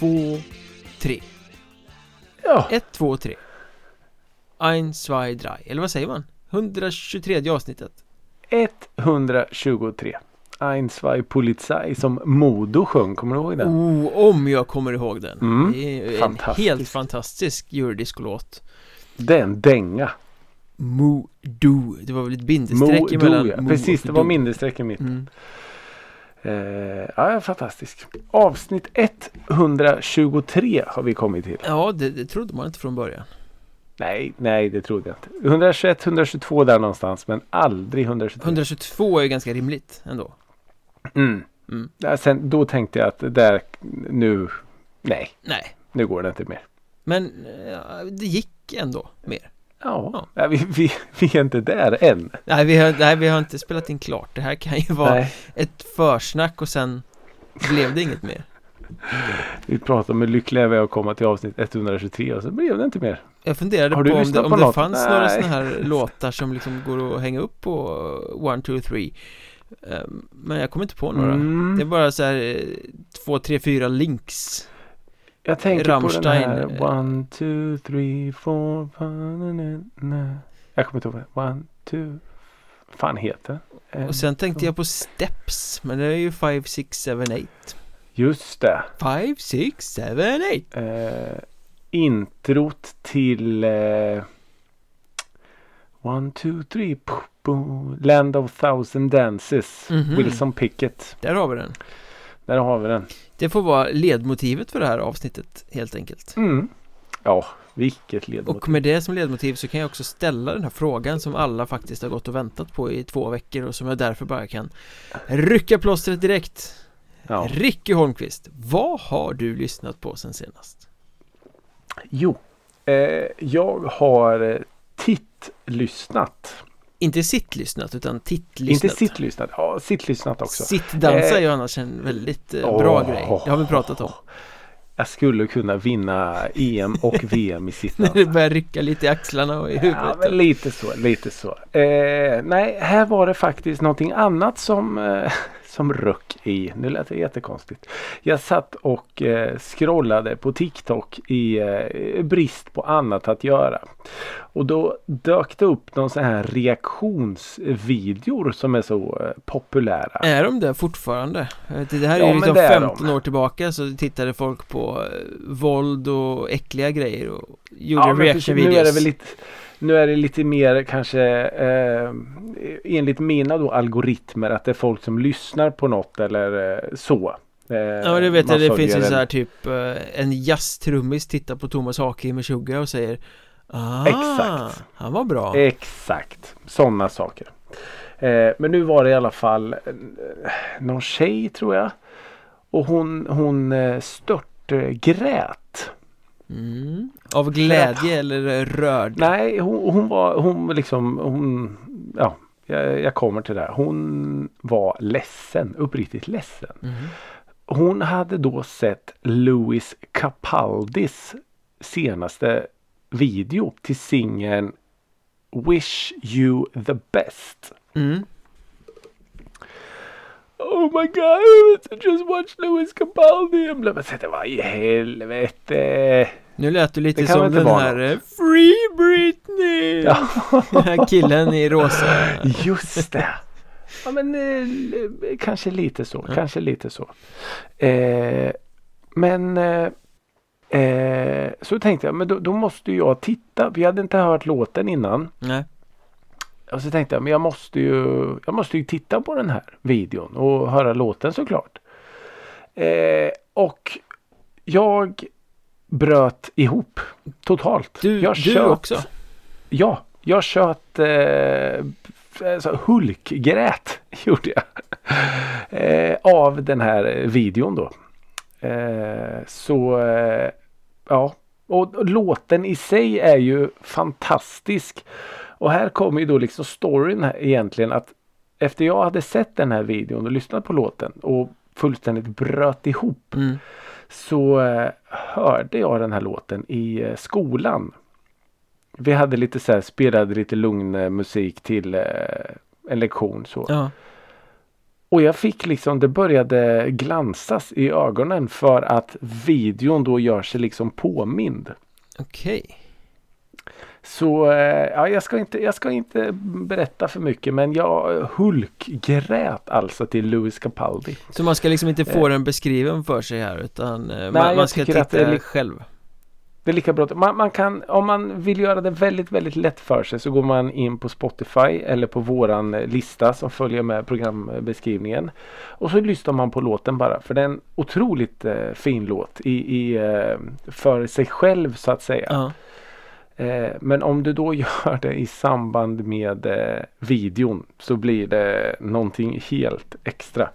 två, tre. Ja, Ett, två, tre. Ein, zwei, drei. Eller vad säger man? 123 avsnittet. 123. Ein, zwei, Polizei som Modo sjöng, kommer du ihåg den? Oh, om jag kommer ihåg den. Mm, Det är en fantastisk. helt fantastisk eurodisco-låt. Det är en dänga. Modo. Det var väl ett bindestreck Modo, emellan ja. Mo Precis, det var Do. minnesstreck i mitten. Mm. Eh, ja, fantastisk. Avsnitt 123 har vi kommit till. Ja, det, det trodde man inte från början. Nej, nej det trodde jag inte. 121, 122 där någonstans men aldrig 123. 122 är ganska rimligt ändå. Mm. Mm. Ja, sen, då tänkte jag att där nu, nej, Nej, nu går det inte mer. men eh, det gick ändå mer. Ja, Ja. vi, vi, vi är inte där än. Nej vi, har, nej, vi har inte spelat in klart. Det här kan ju vara Nej, ett försnack och sen blev det inget mer. vi pratade om hur lyckliga vi är att komma till avsnitt 123 och så blev det inte mer. Jag funderade på om det, om på det fanns några Nej. sådana här låtar som liksom går att hänga upp på One, two, three Ehm, Men jag kommer inte på några Mm. Det är bara så här eh, två, tre, fyra links Jag tänker Rammstein, på den här eh. One, two, three, four, five. Jag kommer inte ihåg One, two fan heter En, Och sen tänkte jag på Steps Men det är ju 5, 6, 7, 8 Just det. 5, 6, 7, 8 eh, Introt till eh, One, two, three po, po, Land of thousand dances. Mhm. Wilson Pickett. Där har vi den Där har vi den Det får vara ledmotivet för det här avsnittet helt enkelt mm. Ja, vilket ledmotiv Och med det som ledmotiv så kan jag också ställa den här frågan som alla faktiskt har gått och väntat på i två veckor och som jag därför bara kan rycka plåstret direkt ja. Ricky Holmqvist, vad har du lyssnat på sen senast? Jo, eh, jag har eh, tittlyssnat Inte sittlyssnat utan tittlyssnat Inte sittlyssnat, ja sittlyssnat också Sittdansa är ju annars en väldigt eh, bra åh. grej Det har vi pratat om Jag skulle kunna vinna EM och VM i När sittdans. det börjar rycka lite i axlarna och i Ja, huvudet men lite så, lite så. Eh, nej, här var det faktiskt någonting annat som, eh, som röck i. Nu lät det jättekonstigt. Jag satt och eh, scrollade på TikTok i eh, brist på annat att göra. Och då dök det upp någon sån här reaktionsvideor som är så eh, populära. Är de det fortfarande? Det här är Ja, ju liksom det är 15 de. år tillbaka så tittade folk på våld och äckliga grejer och gjorde Ja, reaction nu är det videos väl lite nu är det lite mer kanske eh, enligt mina då algoritmer att det är folk som lyssnar på något eller eh, så. Eh, Ja det vet det finns ju så här typ eh, en jazztrummis tittar på Thomas Hake i Meshuggah och säger Ah, Exakt. han var bra Exakt, sådana saker. Eh, men nu var det i alla fall eh, någon tjej tror jag. Och hon, hon eh, stört grät. Mm. Av glädje eller rörd? Nej, hon, hon var, hon liksom, hon, ja, jag, jag kommer till det. här. Hon var ledsen, uppriktigt ledsen. Mhm. Hon hade då sett Louis Capaldis senaste video till singeln Wish You The Best. Mm. Oh my god, I just watched Louis Capaldi. Jag blev så vad i helvete. Nu lät du lite Det som den här eh, Free Britney! Ja, Den här killen i rosa just det. Ja men eh, kanske lite så, Ja. kanske lite så. Eh, men eh, eh, så tänkte jag, men då, då måste jag titta. Vi hade inte hört låten innan. Nej Och så tänkte jag, men jag måste ju, jag måste ju titta på den här videon och höra låten såklart. Eh, och jag bröt ihop totalt. Du, jag du också? Ja, jag tjöt eh, alltså hulkgrät gjorde jag. Eh, av den här videon då. Eh, så eh, ja, och, och låten i sig är ju fantastisk. Och här kommer ju då liksom storyn egentligen att efter jag hade sett den här videon och lyssnat på låten och fullständigt bröt ihop Mm. så eh, hörde jag den här låten i eh, skolan. Vi hade lite så här, spelade lite lugn eh, musik till en lektion så. Ja Och jag fick liksom, det började glansas i ögonen för att videon då gör sig liksom påmind. Okej. Så eh, ja, jag, ska inte, jag ska inte berätta för mycket men jag hulkgrät alltså till Louis Capaldi. Så man ska liksom inte få den beskriven för sig här utan eh, man, jag man ska titta det själv Det är lika bra. Man, man kan, om man vill göra det väldigt, väldigt lätt för sig så går man in på Spotify eller på våran eh, lista som följer med programbeskrivningen. Och så lyssnar man på låten bara. För det är en otroligt eh, fin låt i, i, eh, för sig själv så att säga. Ja, Eh, men om du då gör det i samband med eh, videon så blir det någonting helt extra.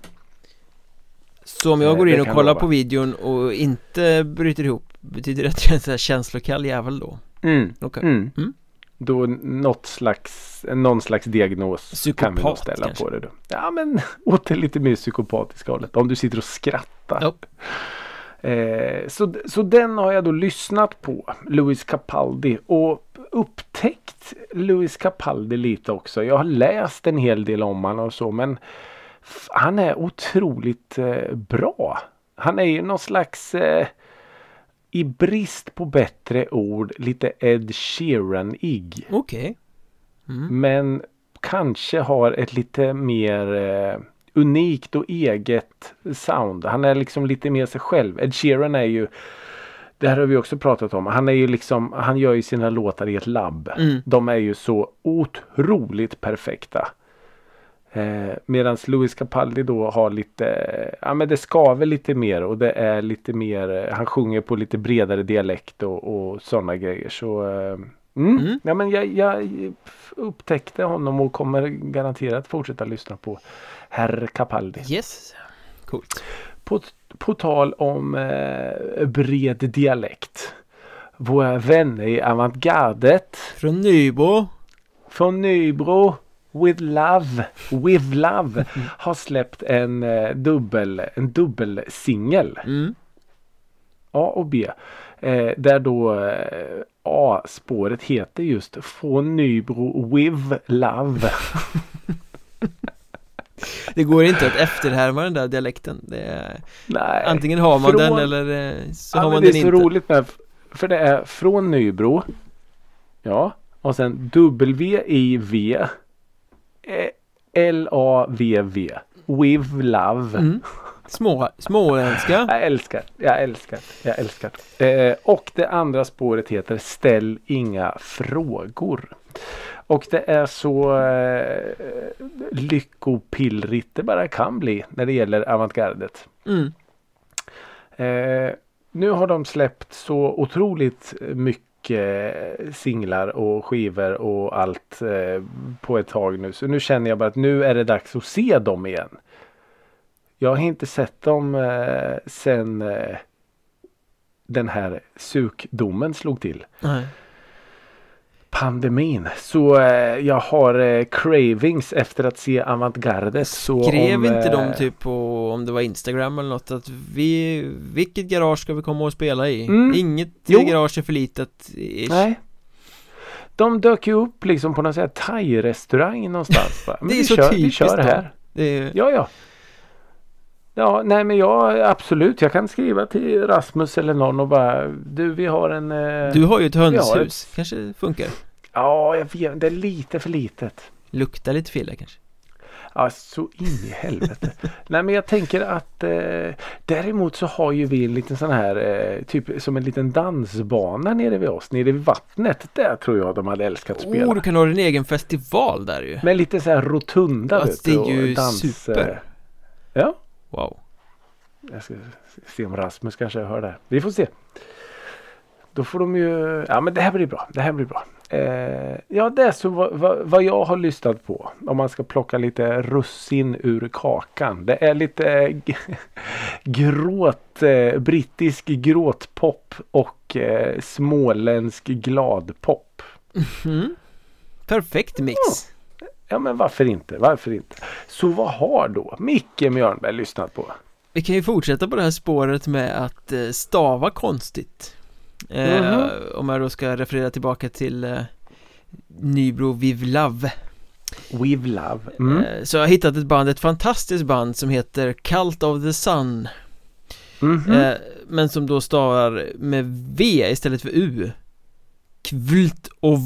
Så om jag Eh, går in och kollar på videon och inte bryter ihop Betyder det att jag är en sån här känslokall jävel då? Mm. Okej Mm. Mm. Då något slags, någon slags diagnos kan vi nog Psykopat, ställa kanske? på det. Då. Ja men åt det lite mer psykopatiska hållet. Om du sitter och skrattar. Ja. Eh, så, så den har jag då lyssnat på. Louis Capaldi. Och upptäckt Louis Capaldi lite också. Jag har läst en hel del om honom och så. Men han är otroligt eh, bra. Han är ju någon slags eh, i brist på bättre ord lite Ed Sheeran-ig. Okej mm. Men kanske har ett lite mer eh, unikt och eget sound. Han är liksom lite mer sig själv. Ed Sheeran är ju det här har vi också pratat om. Han är ju liksom, han gör ju sina låtar i ett labb. Mm. De är ju så otroligt perfekta. Eh, Medan Louis Capaldi då har lite, ja men det skaver lite mer och det är lite mer, han sjunger på lite bredare dialekt och, och sådana grejer. Så eh, mm. Mm. Ja, men jag, jag upptäckte honom och kommer garanterat fortsätta lyssna på Herr Capaldi. Yes Coolt På, på tal om eh, bred dialekt. Våra vänner i avantgardet Från Nybro från Nybro With Love, With Love har släppt en eh, dubbel, en dubbelsingel. mm. A och B. Eh, där då eh, A-spåret heter just Från Nybro With Love. Det går inte att efterhärma den där dialekten det är, Nej. Antingen har man Från- den eller eh, så ja, har man det är den så inte roligt med För det är från Nybro. Ja. Och sen W-I-V. eh, L-A-V-V. With Love. mm. Små, småländska Jag älskar, jag älskar, jag älskar. Eh, och det andra spåret heter Ställ inga frågor. Och det är så eh, lyckopillrigt det bara kan bli när det gäller avantgardet. mm. Eh, nu har de släppt så otroligt mycket singlar och skivor och allt eh, på ett tag nu. Så nu känner jag bara att nu är det dags att se dem igen. Jag har inte sett dem eh, sen eh, den här sukdomen slog till. Nej. Pandemin. Så eh, jag har eh, cravings efter att se avantgardet. Skrev om, inte eh, de typ på om det var Instagram eller något att vi Vilket garage ska vi komma och spela i? Mm. Inget Jo. garage är för litet ish. Nej. De dök ju upp liksom på någon sån här thai-restaurang någonstans. Det är vi så kör, vi typiskt kör det då. här. Är, Ja, ja. Ja, nej men jag absolut. Jag kan skriva till Rasmus eller någon och bara du vi har en. Eh... Du har ju ett hönshus, kanske funkar Ja, jag vet. Det är lite för litet. Luktar lite filler kanske Ja, så in i helvete. nej men jag tänker att eh, däremot så har ju vi en liten sån här eh, typ som en liten dansbana nere vid oss. Nere vid vattnet. Där tror jag de hade älskat att spela. Oh, du kan ha din egen festival där ju Med lite så här rotunda. Fast vet det är och ju super. eh, Ja, Wow jag ska se om Rasmus kanske hör det. Vi får se. Då får de ju, ja men det här blir bra. Det här blir bra. Eh, ja det är så vad, vad, vad jag har lyssnat på. Om man ska plocka lite russin ur kakan. Det är lite eh, gråt, eh, brittisk gråtpop och eh, småländsk gladpop. mm. Perfekt mix Ja men varför inte? Varför inte? Så vad har då Micke Mjörnberg lyssnat på? Vi kan ju fortsätta på det här spåret med att eh, stava konstigt Mhm. Om jag då ska referera tillbaka till eh, Nybro Viv Love With Love. Mm. Eh, Så jag har hittat ett band, ett fantastiskt band som heter Cult of the Sun Mhm. eh, Men som då stavar med V istället för U Kvult of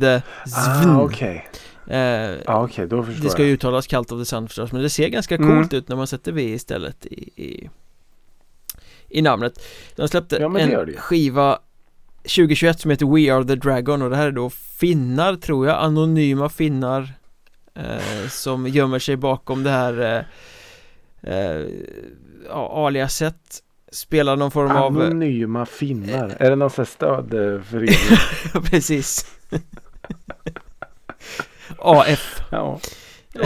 the Svn ah, okej. eh, Ja, okej, då förstår Det ska ju uttalas Cult of the Sun förstås Men det ser ganska Mm. coolt ut när man sätter V istället i, i, i namnet. De släppte Ja, en skiva 2021 som heter We Are The Dragon och det här är då finnar tror jag, anonyma finnar eh, Som gömmer sig bakom det här eh, eh, aliaset. Spelar någon form av Anonyma finnar. Är det någon sån här stödförening? Precis. AF ja.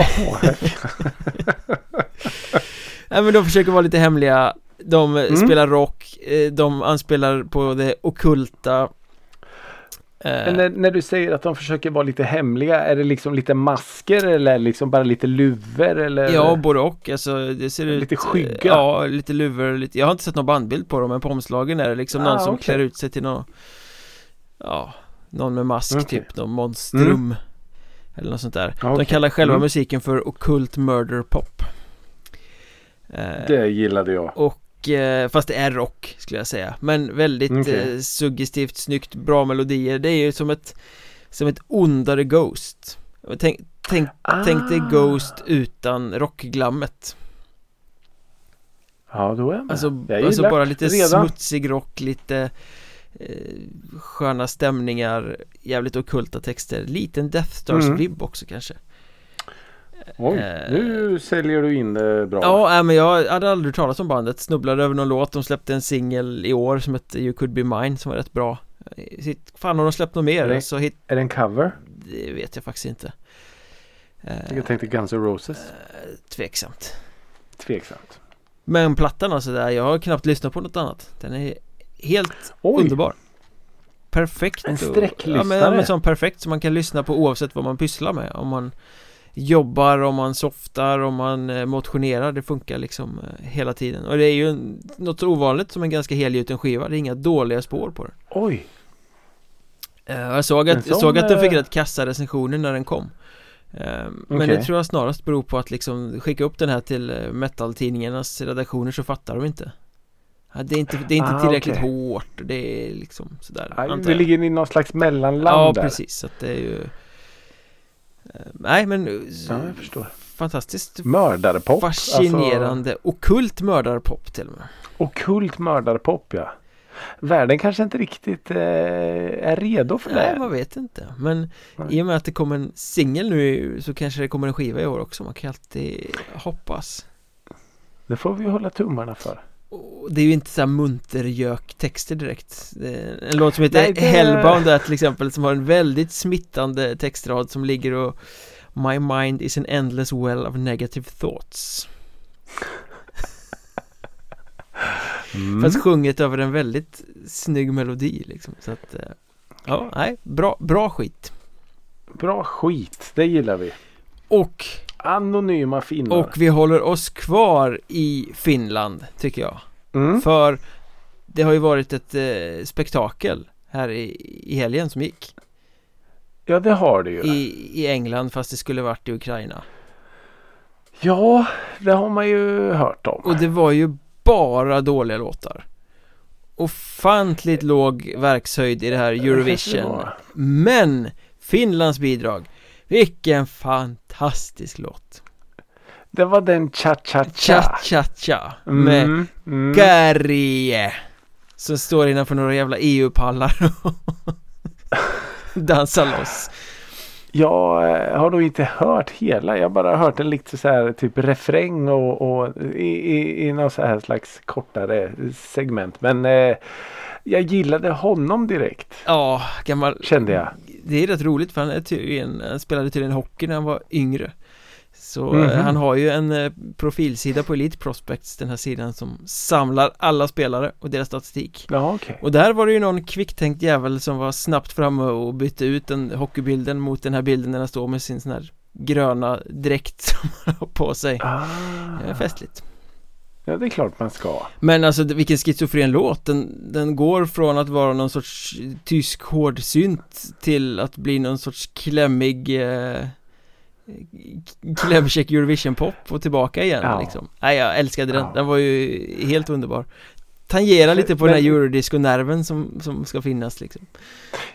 Nej men de försöker vara lite hemliga De Mm. spelar rock eh, De anspelar på det okulta Eh, Men när, när du säger att de försöker vara lite hemliga, är det liksom lite masker eller liksom bara lite luvor eller? Ja, både och. Alltså, det ser ut... Lite skygga? Ja, lite luvor. Lite... Jag har inte sett någon bandbild på dem, men på omslagen är det liksom Ah, någon som okej. klär ut sig till någon... Ja, någon med mask Okej. typ, någon monstrum. Mm. Eller något sånt där. Ja, De kallar själva Mm. musiken för Occult Murder Pop. Eh, Det gillade jag. och, fast det är rock skulle jag säga Men väldigt Okej. eh, suggestivt, snyggt, bra melodier Det är ju som ett Som ett ondare Ghost Tänk, tänk, tänk dig Ah. Ghost utan rockglammet Ja, då är jag med. Alltså, jag alltså bara lite redan. smutsig rock, lite eh, Sköna stämningar Jävligt ockulta texter Liten Death Stars Mm. också kanske Oj, eh, nu säljer du in det bra. Ja, men jag hade aldrig hört talas om bandet Snubblade över någon låt De släppte en singel i år som hette You Could Be Mine Som var rätt bra Sitt- Fan har de släppt något mer? Nej. Så hit, Är det en cover? det vet jag faktiskt inte eh, Jag tänkte Guns N' Roses. eh, Tveksamt Tveksamt. Men plattan alltså där, jag har knappt lyssnat på något annat Den är helt Oj, underbar Perfekt En och- sträcklyssnare. Ja men, ja, men sån perfekt som man kan lyssna på oavsett vad man pysslar med Om man jobbar, om man softar, om man eh, motionerar Det funkar liksom eh, hela tiden Och det är ju en, något ovanligt som en ganska helgjuten skiva Det är inga dåliga spår på den oj. Eh, Jag såg att, jag såg att den fick rätt kassa recensioner när den kom Eh, Men Okej. det tror jag snarast beror på att liksom skicka upp den här till eh, metal-tidningarnas redaktioner så fattar de inte Det är inte, det är inte Ah, tillräckligt okej. hårt, det är liksom sådär Vi jag. ligger i någon slags mellanland Ja där. precis, så att det är ju Nej men eh, Ja, jag förstår. Fantastiskt Mördarpop. fascinerande, ockult mördarpop till och med Alltså, okult mördarpop ja. Världen kanske inte riktigt eh, är redo för Nej det. man vet inte Men Nej. i och med att det kommer en singel nu så kanske det kommer en skiva i år också Man kan alltid hoppas Det får vi hålla tummarna för. Det är ju inte så här muntergök-texter direkt En låt som heter Nej, det- Hellbound där till exempel som har en väldigt smittande textrad som ligger och My mind is an endless well of negative thoughts Mm. Fast sjunget över en väldigt snygg melodi liksom Så att eh, Ja, nej, bra, bra skit Bra skit, det gillar vi. Och, Anonyma finnar. och vi håller oss kvar i Finland tycker jag mm. För det har ju varit ett eh, spektakel här i, i helgen som gick Ja det har det ju. i, I England fast det skulle varit i Ukraina Ja, det har man ju hört om. Och det var ju bara dåliga låtar Ofantligt låg verkshöjd i det här Eurovision. Men Finlands bidrag Vilken fantastisk låt Det var den cha-cha-cha. Cha-cha-cha Med Mm, mm. Garrie Som står innanför några jävla EU-pallar och dansar loss Jag eh, har nog inte hört hela. Jag har bara hört en lite så här typ refräng och, och i, i, i någon så här slags kortare segment. Men eh, jag gillade honom direkt. Ja, gammal Kände jag. Det är rätt roligt för han, är tydligen, han spelade tydligen hockey när han var yngre Så Mhm. eh, han har ju en eh, profilsida på Elite Prospects Den här sidan som samlar alla spelare och deras statistik Ja okej. Och där var det ju någon kvicktänkt jävel som var snabbt framme och bytte ut den hockeybilden mot den här bilden när han står med sin sån här gröna dräkt som han har på sig Ah. Festligt Ja det är klart man ska. Men alltså vilken schizofren låt. Den, den går från att vara någon sorts tysk hårdsynt till att bli någon sorts klämmig eh, Klämkäck Eurovision pop och tillbaka igen Ja. liksom. Nej jag älskade den, den var ju helt underbar Tangera lite på Men- den här eurodisco-nerven som, som ska finnas liksom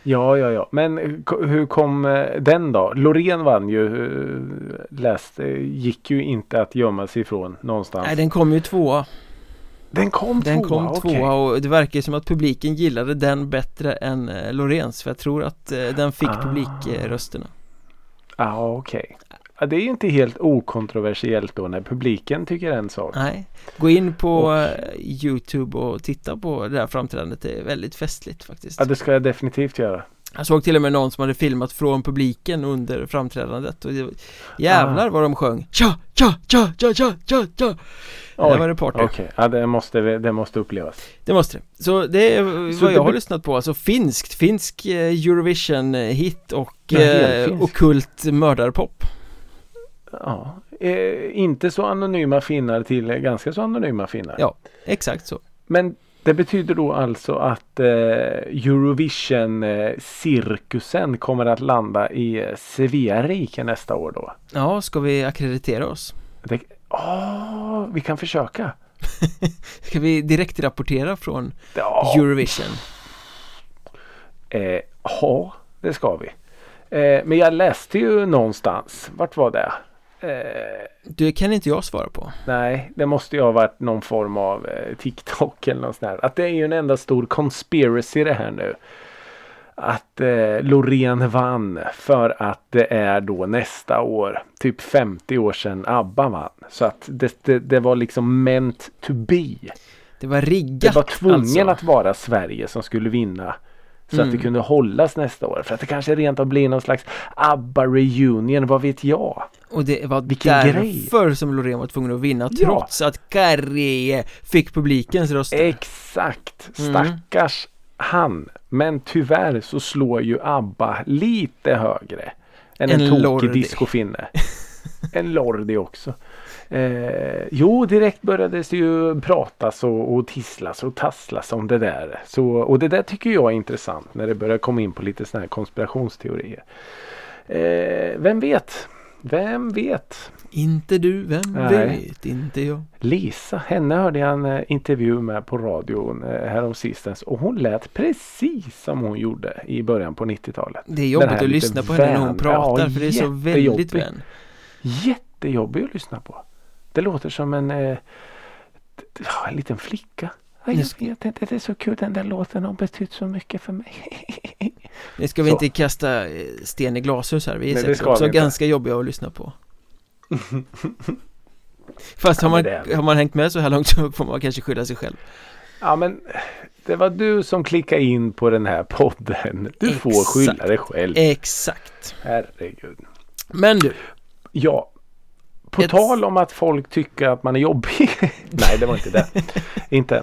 Ja, ja, ja. Men eh, hur kom eh, den då? Loreen vann ju. eh, Läste, gick ju inte att gömma sig ifrån någonstans. Nej den kom ju tvåa den kom Den tvåa, kom okej. tvåa och det verkar som att publiken gillade den bättre än eh, Loreens För jag tror att eh, den fick Ah. publikrösterna Ja, okej. Ja, det är ju inte helt okontroversiellt då när publiken tycker en sak. Nej. Gå in på Och- Youtube och titta på det här framträdandet. Det är väldigt festligt faktiskt. Ja, det ska jag definitivt göra. Jag såg till och med någon som hade filmat från publiken under framträdandet och det, Jävlar Ah. vad de sjöng. Tja, tja, tja, tja, tja, tja, tja. Oj, Det var det party? Okej, ja, det, måste, det måste upplevas. Det måste det. Så det är Så vad jag har lyssnat på. Alltså finskt, finsk eh, Eurovision-hit och Ja, eh, okult mördarpop Ja, eh, inte så anonyma finnar till eh, ganska så anonyma finnar. Ja. Exakt så Men det betyder då alltså att eh, Eurovision-cirkusen kommer att landa i eh, Sevilla-rike nästa år då. Ja, ska vi akkreditera oss? Det, åh, vi kan försöka. Ska vi direkt rapportera från Ja, Eurovision? eh, ja, det ska vi. Eh, men jag läste ju någonstans, vart var det? Eh, Det kan inte jag svara på Nej, det måste ju ha varit någon form av eh, TikTok eller något sånt där. Att det är ju en enda stor conspiracy det här nu. Att eh, Loreen vann för att det är då nästa år, typ 50 år sedan ABBA vann. Så att det, det, det var liksom meant to be. Det var riggat Det var tvungen alltså. att vara Sverige som skulle vinna. Så att Mm. det kunde hållas nästa år. För att det kanske rent av blir någon slags ABBA reunion, vad vet jag? Och det var Vilken därför som Loreen var tvungen att vinna Ja. trots att Carré fick publikens röster Exakt! Mm. Stackars han. Men tyvärr så slår ju ABBA lite högre än en, En tokig discofinne. en Lordi också. Eh, jo, direkt började det ju pratas och, och tisslas och tasslas om det där. Så, och det där tycker jag är intressant när det börjar komma in på lite sådana här konspirationsteorier. Eh, vem vet? Vem vet? Inte du, vem Nej. vet, inte jag Lisa, henne hörde jag en eh, intervju med på radion eh, häromsistens och hon lät precis som hon gjorde i början på 90-talet. Det är jobbigt att lyssna på henne när hon pratar Ja, för det är så väldigt vän Jättejobbig att lyssna på. Det låter som en, eh, en liten flicka. Ja, Jag vet inte, det är så kul. Den där låten har betytt så mycket för mig. Nu ska vi Så. inte kasta eh, sten i glashus här, vi är Nej, också vi ganska jobbiga att lyssna på Fast har man, har man hängt med så här långt så får man kanske skylla sig själv Ja men det var du som klickade in på den här podden. Du får Exakt. skylla dig själv. Exakt Herregud. Men du, Ja. På Ett- tal om att folk tycker att man är jobbig. Nej, det var inte det. inte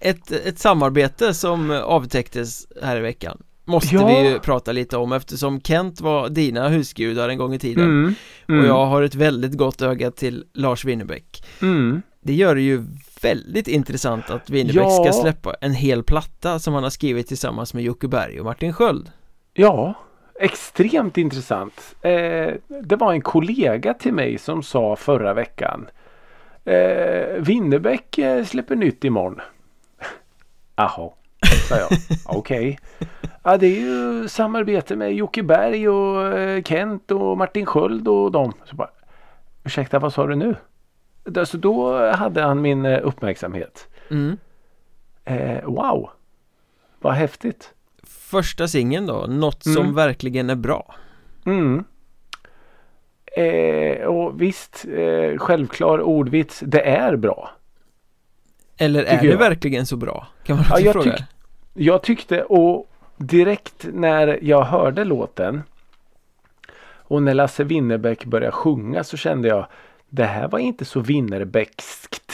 ett, ett samarbete som avtäcktes här i veckan Måste Ja. vi ju prata lite om eftersom Kent var dina husgudar en gång i tiden Mm. Mm. Och jag har ett väldigt gott öga till Lars Winnerbäck Mm. Det gör det ju väldigt intressant att Winnerbäck Ja. ska släppa en hel platta som han har skrivit tillsammans med Jocke Berg och Martin Sköld Ja, extremt intressant. Eh, det var en kollega till mig som sa förra veckan. Eh, Winnerbäck eh, släpper nytt imorgon. Jaha, sa jag. Okej. Ja, det är ju samarbete med Jocke Berg och eh, Kent och Martin Sköld och dem. Så bara, Ursäkta, vad sa du nu? Alltså, då hade han min eh, uppmärksamhet. mm. Eh, wow, vad häftigt. Första singeln då, något som Mm. verkligen är bra Mm. Eh, och visst, eh, självklar ordvits, det är bra. Eller är det verkligen så bra? Kan man Ja, jag fråga tyck- Jag tyckte och direkt när jag hörde låten och när Lasse Winnerbäck började sjunga så kände jag det här var inte så Winnerbäckskt.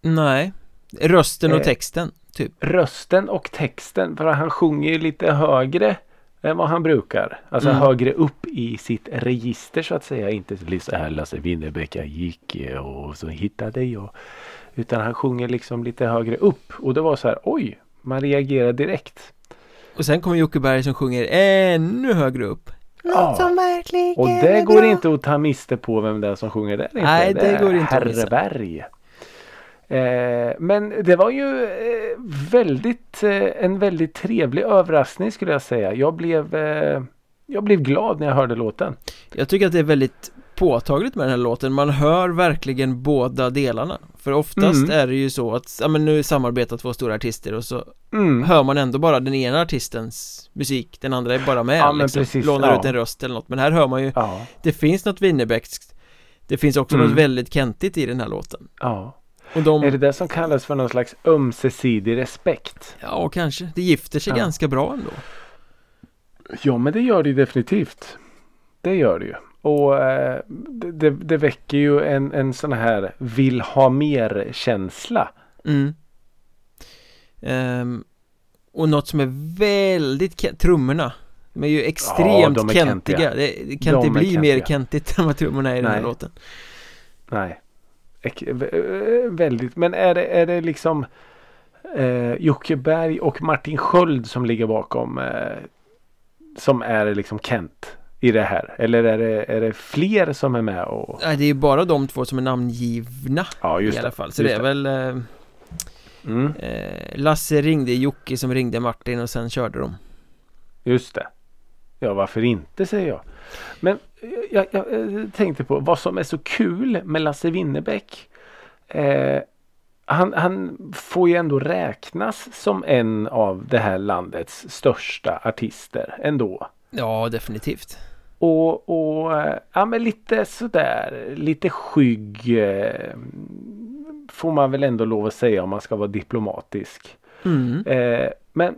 Nej Rösten och Eh. texten, typ Rösten och texten, för han sjunger ju lite högre än vad han brukar. Alltså Mm. högre upp i sitt register så att säga. Inte så här Lasse Winnerbäck jag gick och så hittade jag. Utan han sjunger liksom lite högre upp. Och det var så här oj, man reagerar direkt. Och sen kommer Jocke Berg som sjunger ännu högre upp Ja. som verkligen Och det går bra. inte att ta miste på vem det är som sjunger där. inte. Nej, det är går inte att missa. Herr Berg. Eh, men det var ju eh, väldigt, eh, en väldigt trevlig överraskning skulle jag säga. Jag blev, eh, jag blev glad när jag hörde låten. Jag tycker att det är väldigt påtagligt med den här låten Man hör verkligen båda delarna För oftast Mm. är det ju så att, ja men nu samarbetar två stora artister och så Mm. hör man ändå bara den ena artistens musik Den andra är bara med Ja, liksom, precis, Lånar ja. ut en röst eller något Men här hör man ju Ja, Det finns något Winnerbäckskt Det finns också Mm. något väldigt kentigt i den här låten ja. Och de, Är det det som kallas för någon slags ömsesidig respekt? ja kanske, det gifter sig Ja. ganska bra ändå Ja, men det gör det ju definitivt. Det gör det ju. Och eh, det, det, väcker ju en, en sån här vill ha mer känsla. Mm. Ehm, och något som är väldigt trummorna De är ju extremt de är kentiga kentiga. Det, det kan De inte bli mer kentigt än vad trummorna är i den här Nej. låten Nej. Vä- väldigt. Men är det, är det liksom eh, Jocke Berg och Martin Sköld som ligger bakom eh, som är liksom Kent i det här? Eller är det, är det fler som är med? Och... Nej, det är bara de två som är namngivna Ja, i alla det. fall Så det är väl eh, Mm, eh, Lasse ringde Jocke som ringde Martin och sen körde de just det. Ja, varför inte säger jag. Men jag, jag, jag tänkte på vad som är så kul med Lasse Winnerbäck. Eh, han, han får ju ändå räknas som en av det här landets största artister ändå. Ja, definitivt Och, och eh, ja, men lite sådär, lite skygg eh, får man väl ändå lov att säga om man ska vara diplomatisk. mm. Eh, men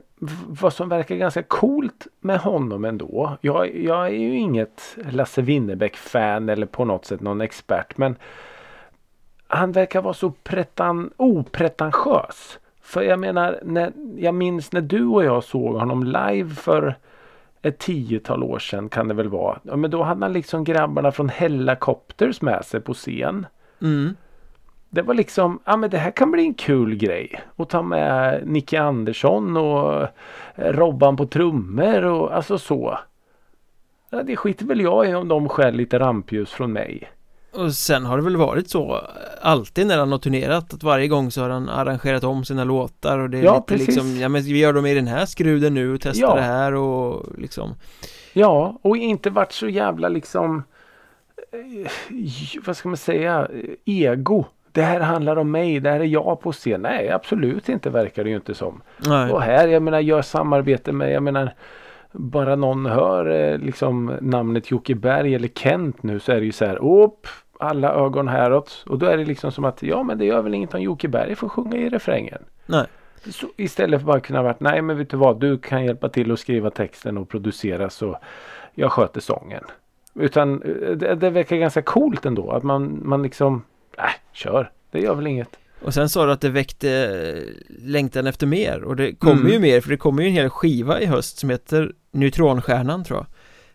vad som verkar ganska coolt med honom ändå. Jag, jag är ju inget Lasse Winnerbäck-fan eller på något sätt någon expert. Men han verkar vara så pretan, opretentiös. För jag menar, när, jag minns när du och jag såg honom live för ett tiotal år sedan kan det väl vara. Ja, men då hade han liksom grabbarna från Hellacopters med sig på scen. Mm. Det var liksom, ja men det här kan bli en kul grej. Och ta med Nicke Andersson och eh, Robban på trummor och alltså så. Ja, det skiter väl jag i om de skäl lite rampljus från mig. Och sen har det väl varit så alltid när han har turnerat att varje gång så har han arrangerat om sina låtar och det är Ja, lite precis. liksom Ja men vi gör dem i den här skruden nu och testar Ja. det här och liksom Ja, och inte varit så jävla liksom eh, vad ska man säga, eh, ego. Det här handlar om mig, det här är jag på scen. Nej, absolut inte verkar det ju inte som. Nej, Och här, jag menar, gör samarbete med, jag menar, bara någon hör eh, liksom namnet Jocke Berg eller Kent nu så är det ju så här, upp, alla ögon häråt. Och då är det liksom som att, ja men det gör väl inget om Jocke Berg får sjunga i refrängen. nej Så istället för bara kunna varit, nej men vet du vad, du kan hjälpa till att skriva texten och producera så jag sköter sången. Utan eh, det, det verkar ganska coolt ändå att man, man liksom, nej, kör. Det gör väl inget. Och sen sa du att det väckte eh, längtan efter mer och det kommer Mm. ju mer för det kommer ju en hel skiva i höst som heter Neutronstjärnan tror jag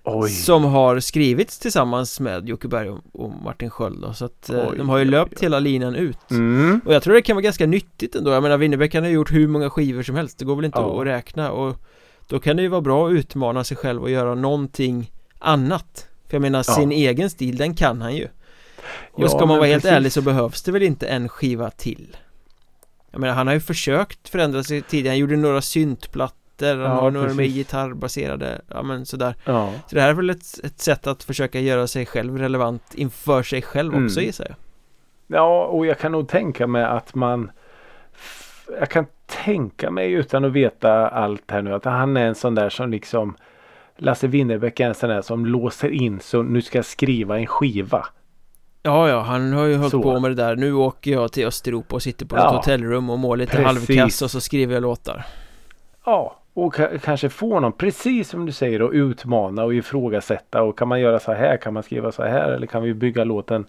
Oj. Som har skrivits tillsammans med Jocke Berg och, Martin Sköld då, så att eh, Oj, de har ju löpt oj. hela linan ut Mm. Och jag tror det kan vara ganska nyttigt ändå Jag menar Winnerbäck har gjort hur många skivor som helst Det går väl inte Ja. att räkna och Då kan det ju vara bra att utmana sig själv och göra någonting annat För jag menar Ja. sin egen stil den kan han ju Och Ja, ska man vara helt precis. ärlig så behövs det väl inte en skiva till Jag menar han har ju försökt förändra sig tidigare Han gjorde några syntplattor Han Ja, har några med precis. gitarrbaserade Ja men sådär Ja. Så det här är väl ett, ett sätt att försöka göra sig själv relevant inför sig själv också Mm. gissar jag Ja, och jag kan nog tänka mig att man Jag kan tänka mig utan att veta allt här nu att han är en sån där som liksom Lasse Winnerbäck är en sån där som låser in så nu ska jag skriva en skiva. Ja, ja, han har ju hållit Så. på med det där Nu åker jag till Östeuropa och sitter på Ja. ett hotellrum och mår lite halvkass och så skriver jag låtar Ja, och ka- kanske få någon precis som du säger och utmana och ifrågasätta och kan man göra så här, kan man skriva så här eller kan vi bygga låten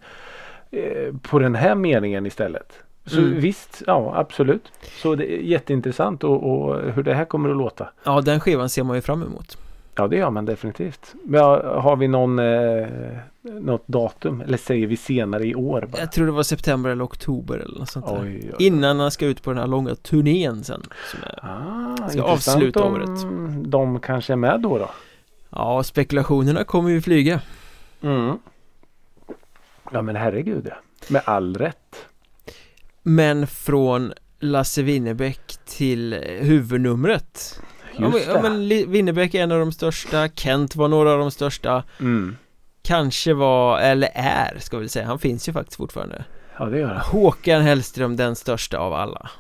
eh, på den här meningen istället. Så Mm. visst, ja absolut. Så det är jätteintressant och, och hur det här kommer att låta. Ja, den skivan ser man ju fram emot Ja det gör man definitivt. Men har vi någon eh, något datum eller säger vi senare i år bara? Jag tror det var september eller oktober eller något sånt där Oj, oj, oj. Innan han ska ut på den här långa turnén sen som Ah, Ska avsluta om året. De kanske är med då då? Ja, spekulationerna kommer ju flyga. Mm. Ja men herregud ja. Med all rätt. Men från Lasse Winnerbäck till huvudnumret. Just ja, det. men Li- Winnerbäck är en av de största, Kent var några av de största Mm. Kanske var, eller är, ska vi säga, han finns ju faktiskt fortfarande Ja det gör han. Håkan Hellström, den största av alla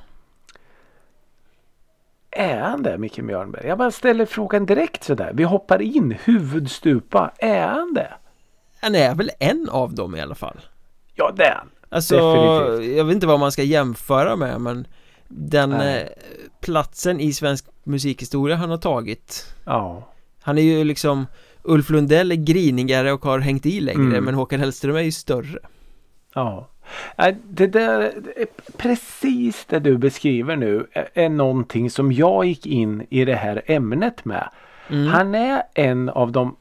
Är han det Micke Mjörnberg? Jag bara ställer frågan direkt sådär. Vi hoppar in huvudstupa. Är han det? Han är väl en av dem i alla fall Ja det är han. Alltså, Definitivt. jag vet inte vad man ska jämföra med men Den eh, platsen i svensk musikhistoria han har tagit Ja. Han är ju liksom Ulf Lundell är grinigare och har hängt i längre Mm. men Håkan Hellström är ju större Ja. Nej, Det där, precis det du beskriver nu är- någonting som jag gick in i det här ämnet med. mm. Han är en av de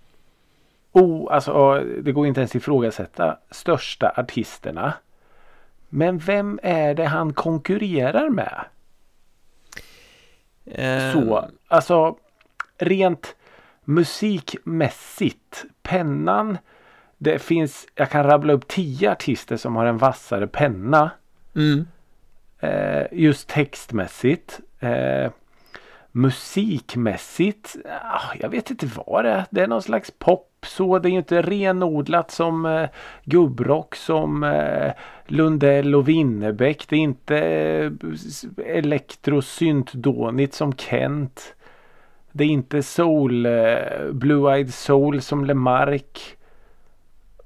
o, alltså, det går inte ens ifrågasätta största artisterna. Men vem är det han konkurrerar med? Eh, Så, alltså rent musikmässigt. Pennan. Det finns, jag kan rabbla upp tio artister som har en vassare penna. mm. Eh, just textmässigt. Eh, musikmässigt. ah, jag vet inte vad det är. Det är någon slags pop. Så det är ju inte renodlat som eh, gubbrock som eh, Lundell och Winnerbäck. Det är inte eh, elektrosyntdånigt som Kent. Det är inte soul, eh, blue-eyed soul som Lemark.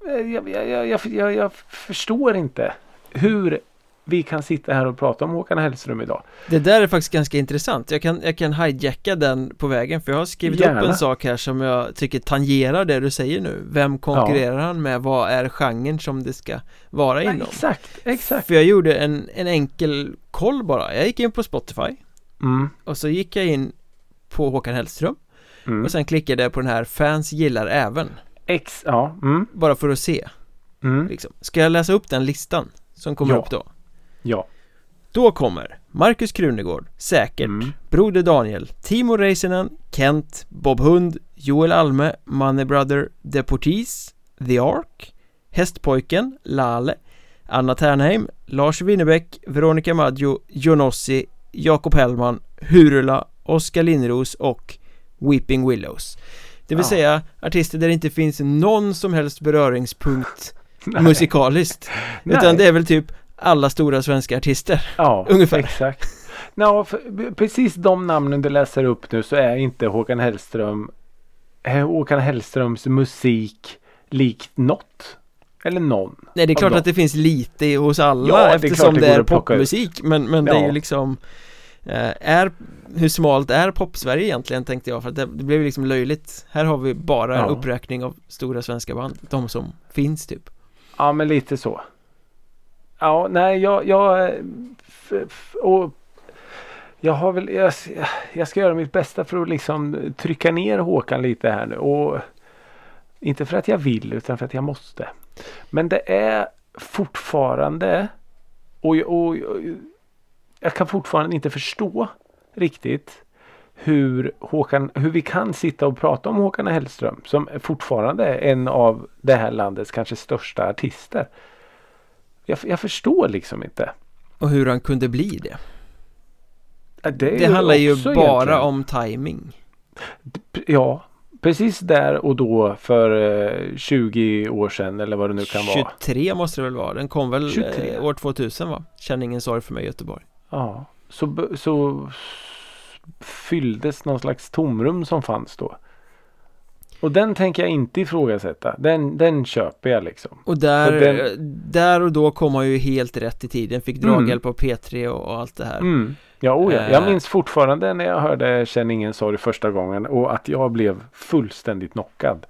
Eh, jag, jag, jag, jag, jag, jag förstår inte hur vi kan sitta här och prata om Håkan Hellström idag. Det där är faktiskt ganska intressant Jag kan, jag kan hijacka den på vägen för jag har skrivit upp Gärna. en sak här som jag tycker tangerar det du säger nu Vem konkurrerar han med? Vad är genren som det ska vara Ja, inom? exakt, exakt. För jag gjorde en, en enkel koll bara Jag gick in på Spotify Mm, och så gick jag in på Håkan Hellström mm. och sen klickade jag på den här Fans gillar även X, ja. Mm, Bara för att se mm, liksom. Ska jag läsa upp den listan som kommer Ja. upp då? Ja. Då kommer Marcus Krunegård, säkert Mm. Broder Daniel, Timo Räisänen, Kent, Bob Hund, Joel Alme, Money Brother, Deportees, The Ark, Hästpojken, Lale, Anna Ternheim, Lars Winnerbäck, Veronica Maggio, Jonossi, Jakob Hellman, Hurula, Oskar Linnros och Weeping Willows. Det vill Ja. säga artister där det inte finns någon som helst beröringspunkt musikaliskt. Utan det är väl typ alla stora svenska artister. Ja, Ungefär. exakt. För, precis de namnen du läser upp nu så är inte Håkan Hellström eh, Håkan Hellströms musik likt något. Eller någon. Nej det är klart dem. att det finns lite hos alla Ja, det är eftersom det det, är plocka ut. popmusik men, men det är Ja. ju liksom eh, är, Hur smalt är pop-Sverige egentligen tänkte jag för att det, det blev liksom löjligt Här har vi bara en Ja. uppräkning av stora svenska band De som finns typ Ja men lite så. Ja nej jag, jag eh, f, f, och jag har väl jag, jag ska göra mitt bästa för att liksom trycka ner Håkan lite här nu och inte för att jag vill utan för att jag måste. Men det är fortfarande och, och, och jag kan fortfarande inte förstå riktigt hur, Håkan, hur vi kan sitta och prata om Håkan Hellström som fortfarande är en av det här landets kanske största artister. Jag, jag förstår liksom inte. Och hur han kunde bli det Det, Det handlar ju bara egentligen- om timing Ja, precis där och då för eh, 20 år sedan eller vad det nu kan vara. 23 måste det väl vara Den kom väl 23. eh, år 2000 va? Känner ingen sorg för mig Göteborg Ja, så, så fylldes någon slags tomrum som fanns då. Och den tänker jag inte ifrågasätta. Den, den köper jag liksom. Och där, den- där och då kom han ju helt rätt i tiden Fick Mm. draghjälp av P3 och, och allt det här Mm. Ja, oh ja, jag Eh. minns fortfarande när jag hörde Känn ingen sorg första gången och att jag blev fullständigt knockad.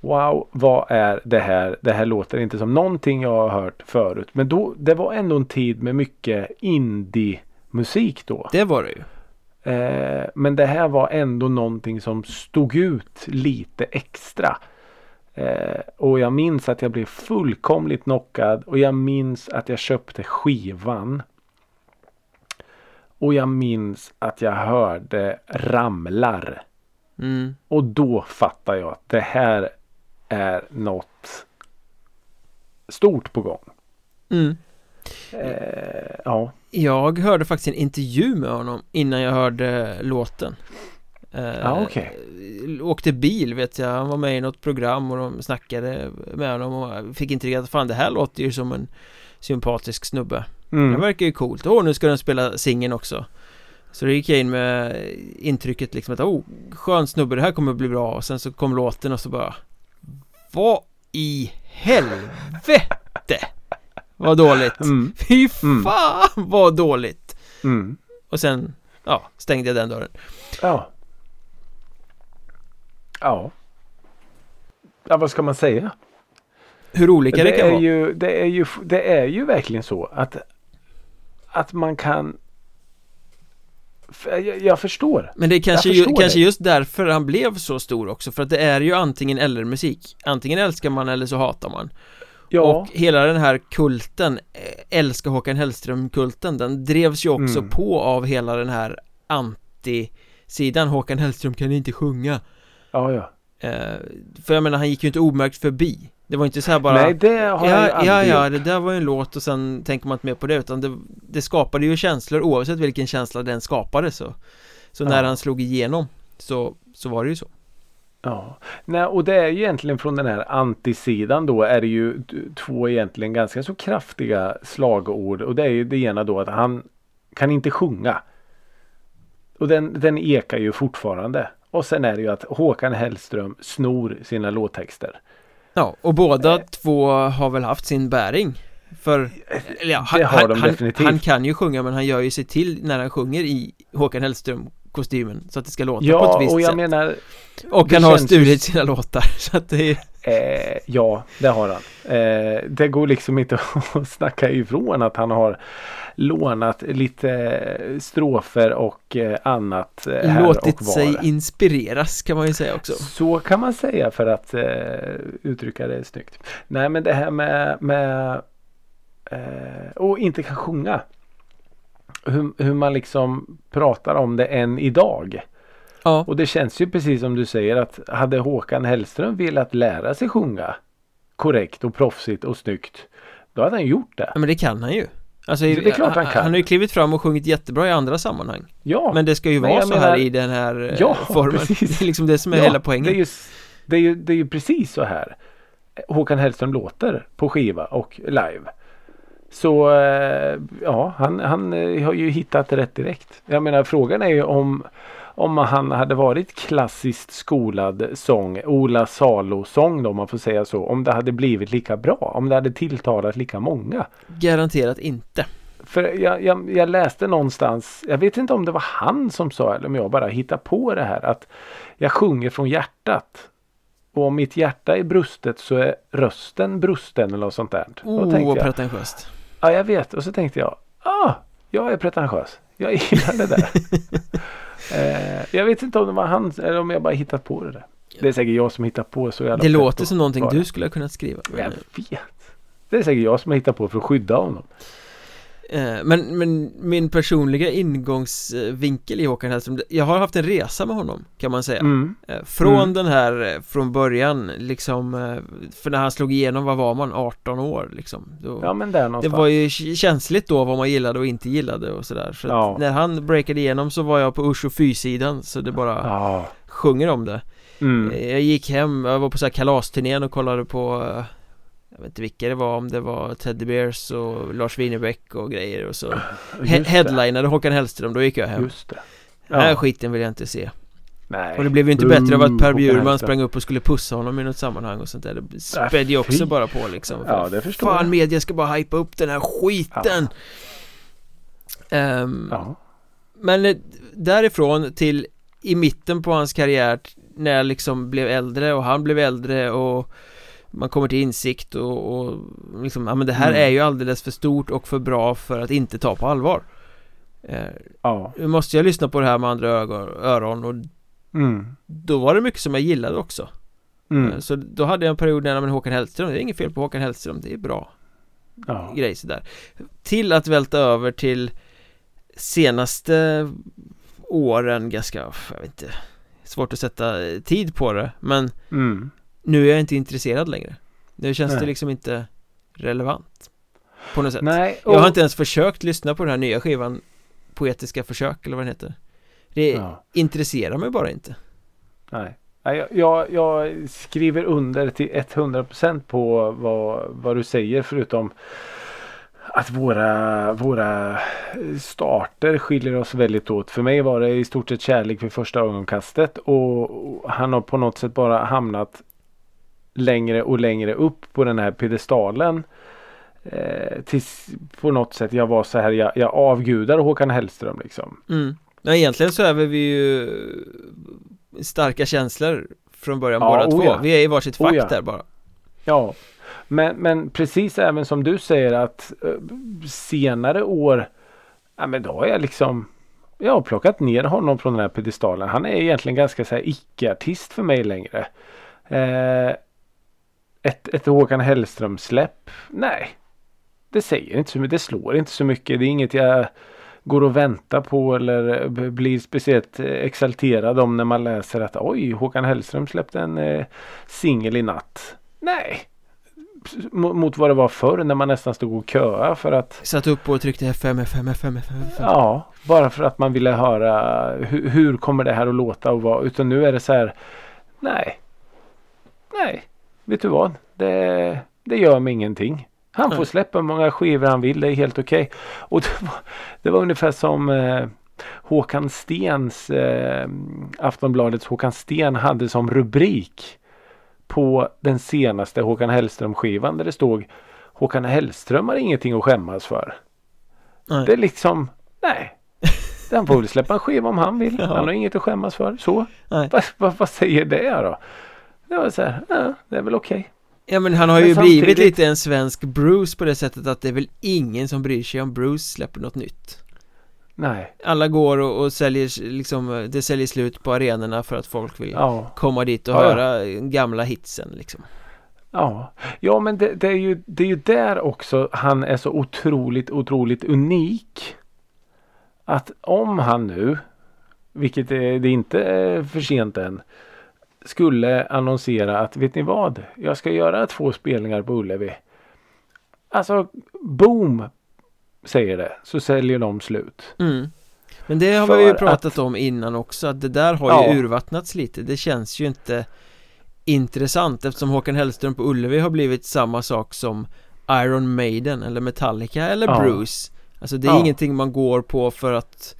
Wow, vad är det här? Det här låter inte som någonting jag har hört förut. Men då, det var ändå en tid med mycket indie-musik då. Det var det ju Eh, men det här var ändå någonting som stod ut lite extra. Eh, och jag minns att jag blev fullkomligt knockad och jag minns att jag köpte skivan. Och jag minns att jag hörde Ramlar Mm. Och då fattar jag att det här är något stort på gång. Mm. Eh, ja. Jag hörde faktiskt en intervju med honom innan jag hörde låten. Eh, Ja, okej. Åkte bil vet jag, han var med i något program och de snackade med honom och fick intrycket att fan det här låter ju som en sympatisk snubbe. Det Mm. verkar ju coolt, åh nu ska den spela singeln också. Så då gick jag in med intrycket liksom att oh, skön snubbe, det här kommer bli bra. Och sen så kom låten och så bara Vad i helvete Vad dåligt Mm. Fy Mm. fan vad dåligt Mm. Och sen, ja, stängde jag den dörren Ja. Ja. Ja, vad ska man säga? Hur olika det, Det kan är, vara ju, det, är ju, det är ju verkligen så att, att man kan... Jag, jag förstår. Men det är kanske, ju, kanske det. just därför han blev så stor också För att det är ju antingen eller musik Antingen älskar man eller så hatar man Ja, Och hela den här kulten eh, Älska Håkan Hellström-kulten Den drevs ju också Mm. på av hela den här anti-sidan. Håkan Hellström kan inte sjunga. Ja, ja. eh, För jag menar han gick ju inte omärkt förbi. Det var inte så här bara Nej, det har jag Ja, aldrig ja, ja, det där var ju en låt och sen tänker man inte mer på det utan det, det skapade ju känslor. Oavsett vilken känsla den skapade så Så när Ja. han slog igenom så, så var det ju så Ja, Nej, och det är ju egentligen från den här antisidan då är det ju två egentligen ganska så kraftiga slagord och det är ju det ena då att han kan inte sjunga. Och den, den ekar ju fortfarande. Och sen är det ju att Håkan Hellström snor sina låttexter. Ja, och båda Eh. två har väl haft sin bäring För, eller ja, han, Det har de han, definitivt. han kan ju sjunga men han gör ju sig till när han sjunger i Håkan Hellström kostymen så att det ska låta på Ja, ett visst och jag sätt menar Och han har stulit sina låtar så att det är Eh, ja, det har han. Eh, det går liksom inte att snacka ifrån att han har lånat lite strofer och eh, annat eh, här låtit och var. sig inspireras kan man ju säga också Så kan man säga för att eh, uttrycka det snyggt. Nej men det här med, med eh, och inte kan sjunga. Hur, hur man liksom pratar om det än idag. Ja, Och det känns ju precis som du säger att hade Håkan Hellström velat lära sig sjunga korrekt och proffsigt och snyggt. Då hade han gjort det. men det kan han ju Alltså, Det är klart han kan. Han har ju klivit fram och sjungit jättebra i andra sammanhang Ja, Men det ska ju vara så menar- här i den här eh, Ja, formen precis. Det är liksom det som är ja, hela poängen Det är, ju, det, är ju, det är ju precis så här Håkan Hellström låter på skiva och live. Så eh, ja, han, han eh, har ju hittat rätt direkt. Jag menar frågan är ju om om han hade varit klassiskt skolad sång, Ola Salo-sång då om man får säga så, om det hade blivit lika bra, om det hade tilltalat lika många. Garanterat inte För jag, jag, jag läste någonstans, jag vet inte om det var han som sa eller om jag bara hittar på det här att jag sjunger från hjärtat. Och om mitt hjärta är brustet så är rösten brusten eller något sånt där. Då Oh, vad jag, pretentiöst ja jag vet. Och så tänkte jag, ah, jag är pretentiös. Jag gillar det där. eh, jag vet inte om det var han eller om jag bara hittat på det där. Det är säkert jag som hittat på så jävla Det låter som någonting du skulle ha kunnat skriva Jag vet. Det är säkert jag som har hittat på för att skydda honom. Eh, men, men min personliga ingångsvinkel i Håkan Hellström Jag har haft en resa med honom kan man säga Mm. Eh, Från Mm. den här, eh, från början liksom För när han slog igenom, vad var man? 18 år liksom då, Ja men där Det någonstans. var ju känsligt då vad man gillade och inte gillade och sådär Så Ja. när han breakade igenom så var jag på Usch och Fy-sidan Så det bara Ja. sjunger om det Mm. Jag gick hem, jag var på så här kalasturnén och kollade på Jag vet inte vilka det var, om det var Teddy Bears och Lars Winnerbäck och grejer och så he-. Headlinade Håkan Hellström, då gick jag hem Just det. Den här skiten vill jag inte se Nej. Och det blev ju inte bättre av att Per Bjurman sprang upp och skulle pussa honom i något sammanhang och sånt där Det Äh, spädde ju också bara på liksom Ja, det förstår Fan jag. media ska bara hypa upp den här skiten Ehm, Ja. Men eh, därifrån till i mitten på hans karriär när jag liksom blev äldre och han blev äldre och man kommer till insikt och, och liksom, ja men det här Mm. är ju alldeles för stort och för bra för att inte ta på allvar eh, Ja. Nu måste jag lyssna på det här med andra ögon, öron och Mm. då var det mycket som jag gillade också Mm. Eh, Så då hade jag en period när men Håkan Hellström, det är inget fel på Håkan Hellström, det är bra Ja. grej sådär Till att välta över till senaste åren ganska, jag vet inte Svårt att sätta tid på det Men Mm. Nu är jag inte intresserad längre Nu känns det Nej. liksom inte relevant På något sätt Nej, Jag har och- inte ens försökt lyssna på den här nya skivan Poetiska försök eller vad den heter Det Ja. intresserar mig bara inte Nej. Jag, jag, jag skriver under till 100% på vad, vad du säger förutom att våra, våra starter skiljer oss väldigt åt. För mig var det i stort sett kärlek vid första ögonkastet och och han har på något sätt bara hamnat längre och längre upp på den här piedestalen. Eh, tills på något sätt jag var så här, jag, jag avgudar Håkan Hellström liksom. mm. Men egentligen så är vi ju starka känslor från början Ja, båda oh två ja. Vi är i varsitt fack Oh ja. där bara Ja, men, men precis även som du säger att eh, senare år, ja men då har jag liksom, jag har plockat ner honom från den här pedestalen. Han är egentligen ganska så här icke-artist för mig längre. Eh, ett, ett Håkan Hellström släpp, nej. Det säger inte så mycket, det slår inte så mycket. Det är inget jag går och väntar på eller blir speciellt exalterad om när man läser att oj, Håkan Hellström släppte en eh, singel i natt. Nej. Mot, vad det var förr när man nästan stod och köa för att Satt upp och tryckte FM, FM, FM, FM, FM. Ja, bara för att man ville höra hur, hur kommer det här att låta och vad. Utan nu är det så här. Nej. Nej. Vet du vad? Det, det gör mig ingenting. Han får släppa hur många skivor han vill. Det är helt okej. Och det var, det var ungefär som eh, Håkan Stens eh, Aftonbladets Håkan Sten hade som rubrik på den senaste Håkan Hellström skivan där det stod Håkan Hellström har ingenting att skämmas för. Nej. Det är liksom, nej. Han får väl släppa en skiva om han vill. Ja. Han har inget att skämmas för. Så. Vad, vad, vad säger det då? Det var så här, ja, det är väl okej. Ja men han har Men ju samtidigt- blivit lite en svensk Bruce på det sättet att det är väl ingen som bryr sig om Bruce släpper något nytt Nej, Alla går och, och säljer liksom, det säljer slut på arenorna för att folk vill ja, komma dit och Ja, höra gamla hitsen liksom ja. Ja, men det, det, är ju, det är ju där också han är så otroligt, otroligt unik. Att om han nu, vilket är, det inte är för sent än, skulle annonsera att vet ni vad? Jag ska göra två spelningar på Ullevi. Alltså, boom! Säger det. Så säljer de slut. mm. Men det har vi ju att- pratat om innan också att det där har Ja. ju urvattnats lite Det känns ju inte intressant eftersom Håkan Hellström på Ullevi har blivit samma sak som Iron Maiden eller Metallica eller Ja. Bruce Alltså det är Ja. ingenting man går på för att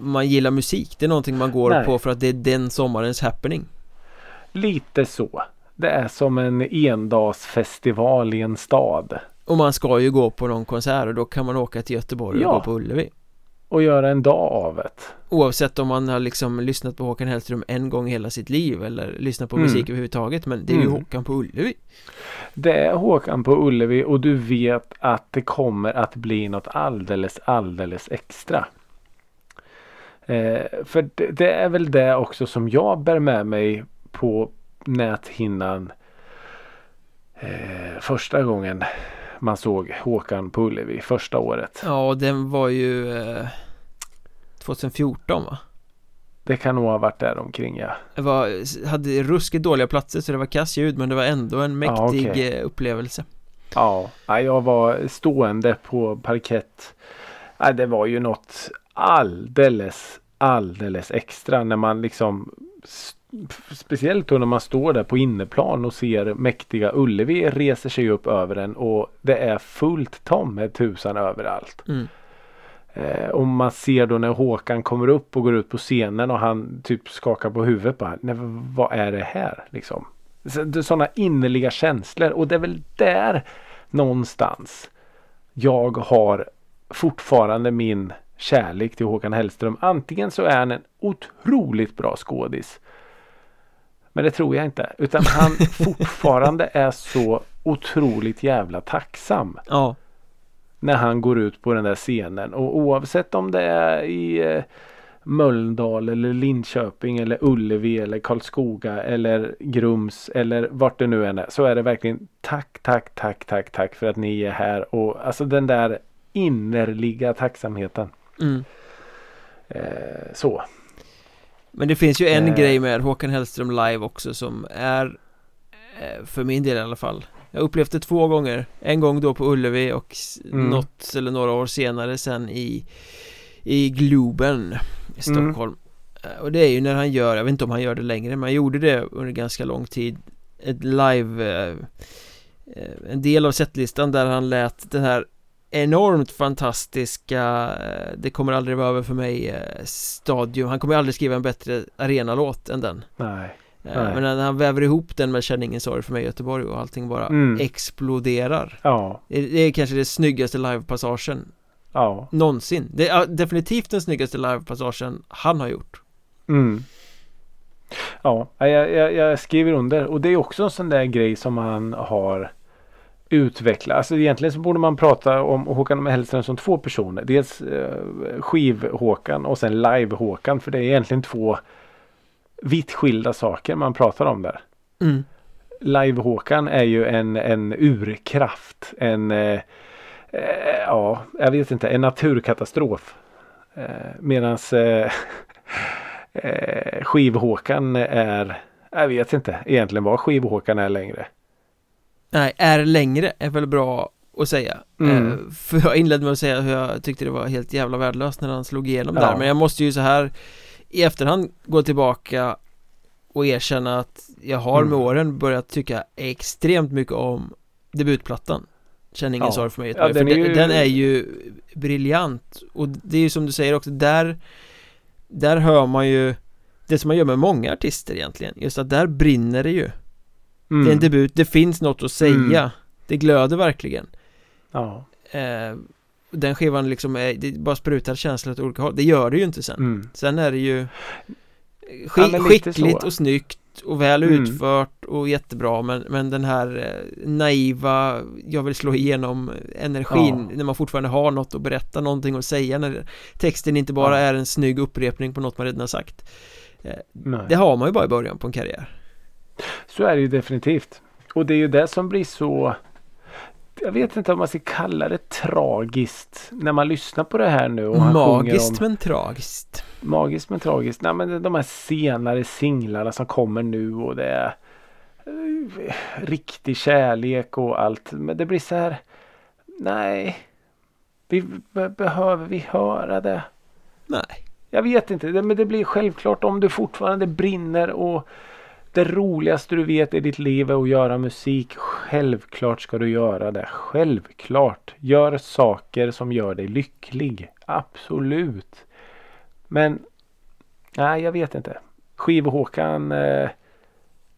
man gillar musik Det är någonting man går Nej. på för att det är den sommarens happening Lite så. Det är som en endagsfestival i en stad. Och man ska ju gå på någon konsert och då kan man åka till Göteborg och Ja. gå på Ullevi Och göra en dag av det. Oavsett om man har liksom lyssnat på Håkan Hellström en gång hela sitt liv eller lyssnat på Mm. musik överhuvudtaget Men det är ju Mm. Håkan på Ullevi Det är Håkan på Ullevi och du vet att det kommer att bli något alldeles, alldeles extra. Eh, för det, det är väl det också som jag bär med mig på näthinnan eh, första gången man såg Håkan på Ullevi första året. Ja, den var ju eh, 2014 va? Det kan nog ha varit där omkring ja. Det var, hade ruskigt dåliga platser så det var kass ljud men det var ändå en mäktig eh, upplevelse Ja, jag var stående på parkett. Det var ju något alldeles, alldeles extra när man liksom Speciellt då när man står där på inneplan och ser mäktiga Ullevi reser sig upp över en och det är fullt tom med tusan överallt. mm. Eh, och man ser då när Håkan kommer upp och går ut på scenen och han typ skakar på huvudet bara. Nej, vad är det här liksom? Sådana innerliga känslor och det är väl där någonstans jag har fortfarande min kärlek till Håkan Hellström. Antingen så är han en otroligt bra skådis. Men det tror jag inte. Utan han fortfarande är så otroligt jävla tacksam Ja, när han går ut på den där scenen. Och oavsett om det är i eh, Mölndal eller Linköping eller Ullevi eller Karlskoga eller Grums eller vart det nu än är. Så är det verkligen tack, tack, tack, tack, tack för att ni är här. Och alltså den där innerliga tacksamheten. Mm. Eh, så. Men det finns ju en Eh. grej med Håkan Hellström live också som är eh, För min del i alla fall Jag upplevt det två gånger En gång då på Ullevi och Mm. något eller några år senare sen i I Globen i Mm. Stockholm Eh, Och det är ju när han gör, jag vet inte om han gör det längre men han gjorde det under ganska lång tid Ett live eh, En del av setlistan där han lät den här enormt fantastiska eh, Det kommer aldrig vara över för mig eh, Stadium Han kommer aldrig skriva en bättre arenalåt än den Nej. Eh, Nej. Men när han väver ihop den med Känn ingen sorg för mig i Göteborg och allting bara Mm. exploderar Ja. Det det är kanske det snyggaste livepassagen Ja. någonsin Det är definitivt den snyggaste livepassagen han har gjort Mm. Ja, jag, jag, jag skriver under. Och det är också en sån där grej som han har utvecklat. Alltså egentligen så borde man prata om Håkan Hellström som två personer. Dels eh, skiv-Håkan och sen live-Håkan. För det är egentligen två vitt skilda saker man pratar om där. mm. Live-Håkan är ju en, en urkraft. En, eh, eh, ja, jag vet inte, en naturkatastrof. Eh, medans eh, eh, Skiv-Håkan är, jag vet inte egentligen vad Skiv-Håkan är längre. Nej, är längre är väl bra att säga Mm. eh, För jag inledde med att säga hur jag tyckte det var helt jävla värdelöst när han slog igenom Ja. där Men jag måste ju så här i efterhand gå tillbaka och erkänna att jag har med Mm. åren börjat tycka extremt mycket om debutplattan Känn ingen Ja. sorg för mig Ja, den är ju- den är ju briljant Och det är ju som du säger också, där Där hör man ju Det som man gör med många artister egentligen Just att där brinner det ju Mm. Det är en debut, det finns något att säga Mm. Det glöder verkligen Ja. eh, Den skivan liksom är, det bara sprutar känslor åt olika håll Det gör det ju inte sen Mm. Sen är det ju Ja, sk- men lite skickligt och snyggt och väl Mm. utfört och jättebra men, men den här eh, naiva Jag vill slå igenom energin Ja. när man fortfarande har något att berätta, någonting att säga när texten inte bara Ja. är en snygg upprepning på något man redan har sagt eh, Nej. Det har man ju bara i början på en karriär Så är det ju definitivt. Och det är ju det som blir så jag vet inte om man ska kalla det tragiskt när man lyssnar på det här nu. Och han Magiskt om, men tragiskt Magiskt men tragiskt. Nej men de här senare singlarna som kommer nu och det är eh, riktig kärlek och allt. Men det blir så här. Nej. Vi, be, behöver vi höra det? Nej Jag vet inte. Men det blir självklart om du fortfarande brinner och det roligaste du vet i ditt liv är att göra musik. Självklart ska du göra det. Självklart. Gör saker som gör dig lycklig. Absolut. Men nej, jag vet inte. Skiv-Håkan eh,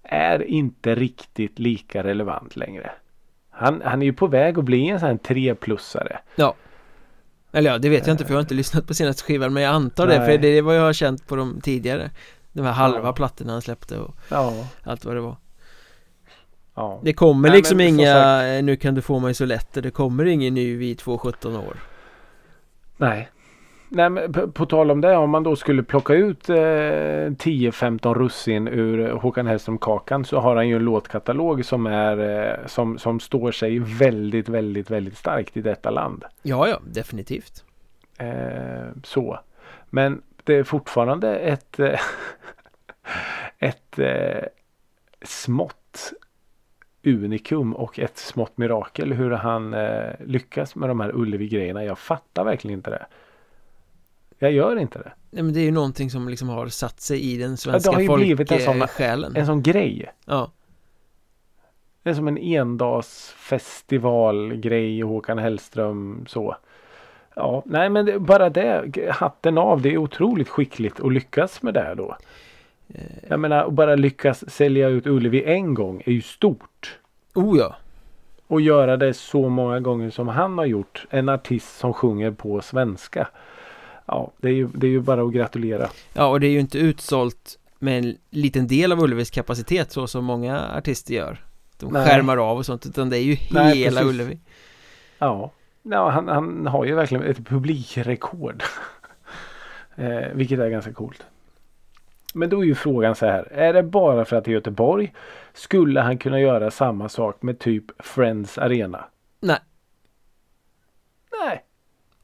är inte riktigt lika relevant längre. Han, han är ju på väg att bli en sån här treplussare. Ja Eller ja, det vet jag inte för jag har inte lyssnat på senaste skivan Men jag antar det, Nej. för det är vad jag har känt på de tidigare De här halva Ja. plattorna han släppte och Ja. allt vad det var ja. Det kommer Nej, liksom inga sagt- eh, Nu kan du få mig så lätt Det kommer ingen ny vid 2-17 år Nej. Nej men på, på tal om det om man då skulle plocka ut eh, 10-15 russin ur Håkan Hellström kakan så har han ju en låtkatalog som är eh, som, som står sig väldigt väldigt väldigt starkt i detta land. Ja, ja, definitivt Eh, så. Men det är fortfarande ett eh, ett eh, smått unikum och ett smått mirakel hur han eh, lyckas med de här Ullevi-grejerna. Jag fattar verkligen inte det. Jag gör inte det. Nej, men det är ju någonting som liksom har satt sig i den det svenska har ju blivit en sån- folksjälen En sån grej. Ja, Det är som en endagsfestivalgrej Håkan Hellström så. Ja, nej men det, bara det, hatten av. Det är otroligt skickligt att lyckas med det då. Eh. Jag menar, att bara lyckas sälja ut Ullevi en gång är ju stort. oh ja Och göra det så många gånger som han har gjort. En artist som sjunger på svenska. Ja, det är ju, det är ju bara att gratulera. Ja, och det är ju inte utsålt med en liten del av Ullevis kapacitet så som många artister gör De Nej. skärmar av och sånt utan det är ju Nej, hela precis. Ullevi Ja, ja han, han har ju verkligen ett publikrekord. eh, vilket är ganska coolt. Men då är ju frågan så här. Är det bara för att det är Göteborg? Skulle han kunna göra samma sak med typ Friends Arena? Nej. Nej.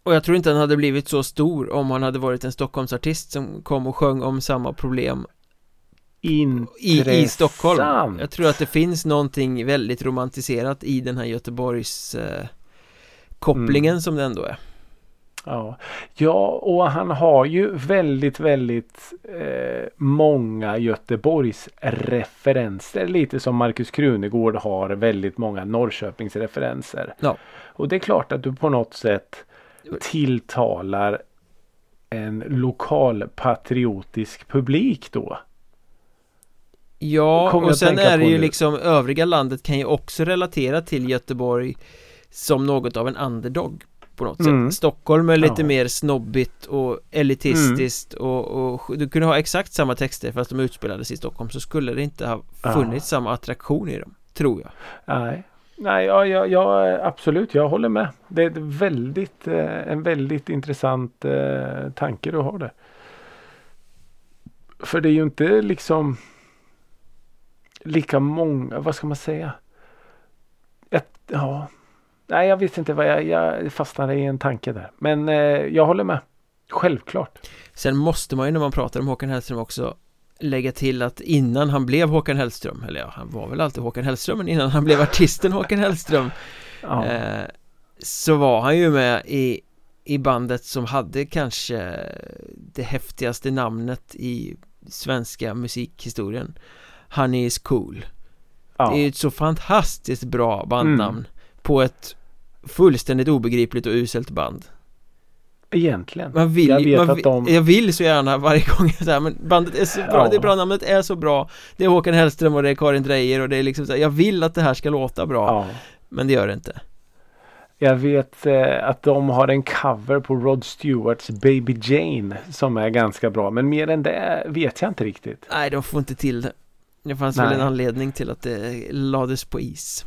Och jag tror inte han hade blivit så stor om han hade varit en Stockholmsartist som kom och sjöng om samma problem i, i Stockholm Jag tror att det finns någonting väldigt romantiserat i den här Göteborgs eh, kopplingen mm. som det ändå är Ja, ja och han har ju väldigt, väldigt eh, många Göteborgs referenser. Lite som Markus Krunegård har väldigt många Norrköpings referenser. Ja. Och det är klart att du på något sätt tilltalar en lokal patriotisk publik då. Ja, och sen är det ju nu. liksom övriga landet kan ju också relatera till Göteborg som något av en underdog på något mm. sätt Stockholm är lite ja. mer snobbigt och elitistiskt mm. och, och, du kunde ha exakt samma texter fast de utspelades i Stockholm så skulle det inte ha funnits ja. samma attraktion i dem Tror jag Nej Nej, ja, ja, ja, absolut, jag håller med. Det är väldigt, eh, en väldigt intressant eh, tanke du har där. För det är ju inte liksom lika många, vad ska man säga? Ett, ja, nej jag vet inte vad jag, jag fastnade i en tanke där. Men eh, jag håller med. Självklart. Sen måste man ju när man pratar om Håkan Hellström också lägga till att innan han blev Håkan Hellström, eller ja, han var väl alltid Håkan Hellström, men innan han blev artisten Håkan Hellström ja. eh, så var han ju med i, i bandet som hade kanske det häftigaste namnet i svenska musikhistorien Honey is cool ja. Det är ju ett så fantastiskt bra bandnamn mm. på ett fullständigt obegripligt och uselt band. Egentligen. Man vill, jag, vet man, att de... jag vill så gärna varje gång så här, men bandet är så bra, ja. det är bra, namnet är så bra. Det är Håkan Hellström och det är Karin Drejer och det är liksom så här, jag vill att det här ska låta bra ja. Men det gör det inte. Jag vet eh, att de har en cover på Rod Stewarts Baby Jane som är ganska bra men mer än det vet jag inte riktigt. Nej de får inte till det. Det fanns Nej. väl en anledning till att det lades på is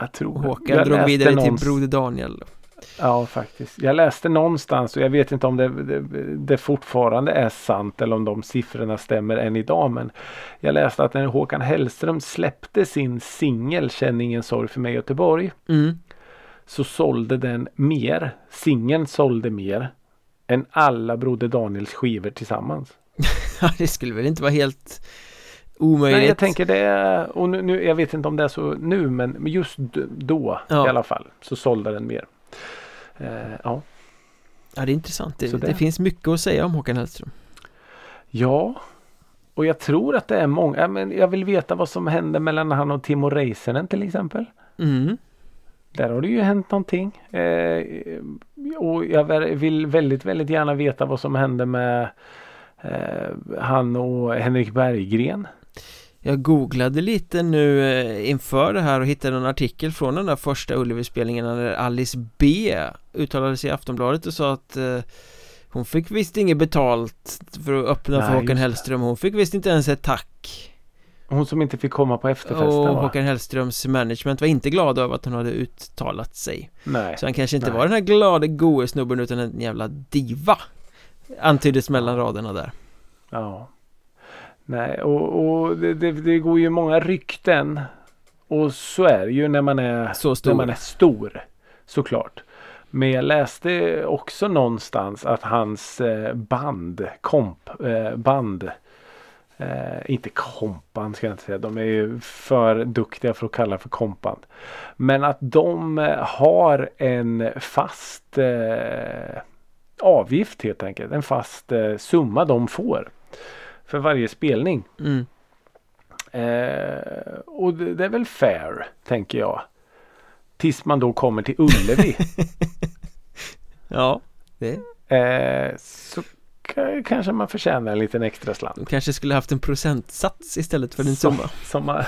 Jag tror Håkan jag drog vidare någon... till Broder Daniel Ja, faktiskt. Jag läste någonstans och jag vet inte om det, det, det, fortfarande är sant eller om de siffrorna stämmer än idag. Men jag läste att när Håkan Hellström släppte sin singel Känn ingen sorg för mig Göteborg. Mm. Så sålde den mer, singeln sålde mer än alla Broder Daniels skivor tillsammans. det skulle väl inte vara helt omöjligt. Nej, jag tänker det och nu, nu, jag vet inte om det är så nu men just då ja. i alla fall så sålde den mer. Eh, ja. Ja det är intressant. Det, det, det, finns mycket att säga om Håkan Hellström. Ja. Och jag tror att det är många. Men jag vill veta vad som hände mellan han och Timo Räisänen till exempel. Mm. Där har det ju hänt någonting. Eh, och jag vill väldigt, väldigt gärna veta vad som hände med eh, han och Henrik Berggren. Jag googlade lite nu eh, inför det här och hittade en artikel från den där första Ullevi-spelningen när Alice B uttalade sig i Aftonbladet och sa att eh, hon fick visst inget betalt för att öppna Nej, för Håkan Hellström. Hon fick visst inte ens ett tack. Hon som inte fick komma på efterfesten Och Håkan Hellströms management var inte glada över att hon hade uttalat sig. Nej. Så han kanske inte Nej. var den här glada goe snubben utan en jävla diva Antyddes mellan raderna där. Ja Nej, och, och det, det, det, går ju många rykten. Och så är det ju när man är, så stor. När man är stor. Såklart. Men jag läste också någonstans att hans eh, band, komp, eh, band Eh, inte kompband ska jag inte säga. De är ju för duktiga för att kalla för kompband. Men att de har en fast eh, avgift helt enkelt. En fast eh, summa de får för varje spelning. Mm. Eh, och det, det, är väl fair, tänker jag. Tills man då kommer till Ullevi. ja, det. Eh, så kanske man förtjänar en liten extra slant. De kanske skulle haft en procentsats istället för din summa. Som,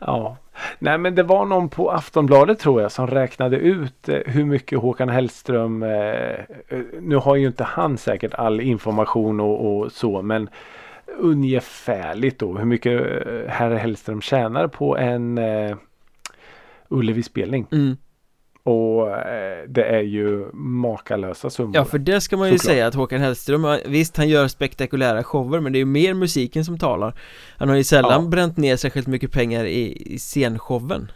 ja. Nej men det var någon på Aftonbladet tror jag som räknade ut eh, hur mycket Håkan Hellström eh, eh Nu har ju inte han säkert all information och, och så men ungefärligt då hur mycket eh, herr Hellström tjänar på en eh, Ullevi-spelning. Mm. Och eh, det är ju makalösa summor. Ja för det ska man ju såklart. säga att Håkan Hellström Visst han gör spektakulära shower men det är ju mer musiken som talar Han har ju sällan ja. bränt ner särskilt mycket pengar i, i scenshowen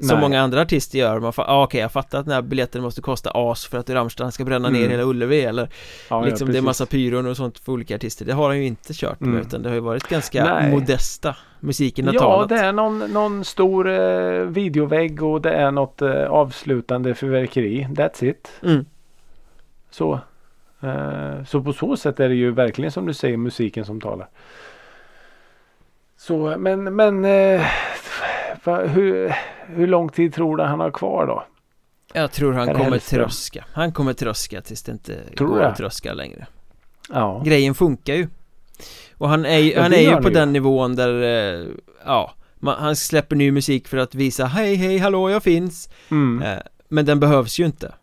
Som Nej. många andra artister gör, man ah, okej jag fattar att den här biljetten måste kosta as för att Rammstein ska bränna ner Mm. hela Ullevi eller Ja, liksom ja, det är massa pyron och sånt för olika artister Det har han ju inte kört med Mm. utan det har ju varit ganska Nej. modesta Musiken har Ja, talat det är någon, någon stor eh, videovägg och det är något eh, avslutande fyrverkeri. That's it. mm. Så, eh, så på så sätt är det ju verkligen som du säger musiken som talar. Så men, men eh, hur, hur lång tid tror du han har kvar då? Jag tror han Per kommer Hellström. tröska Han kommer tröska tills det inte Tror går det? att tröska längre Ja, Grejen funkar ju Och han är ju, Ja, han är ju på ju. den nivån där eh, Ja man, Han släpper ny musik för att visa Hej hej hallå jag finns mm. eh, Men den behövs ju inte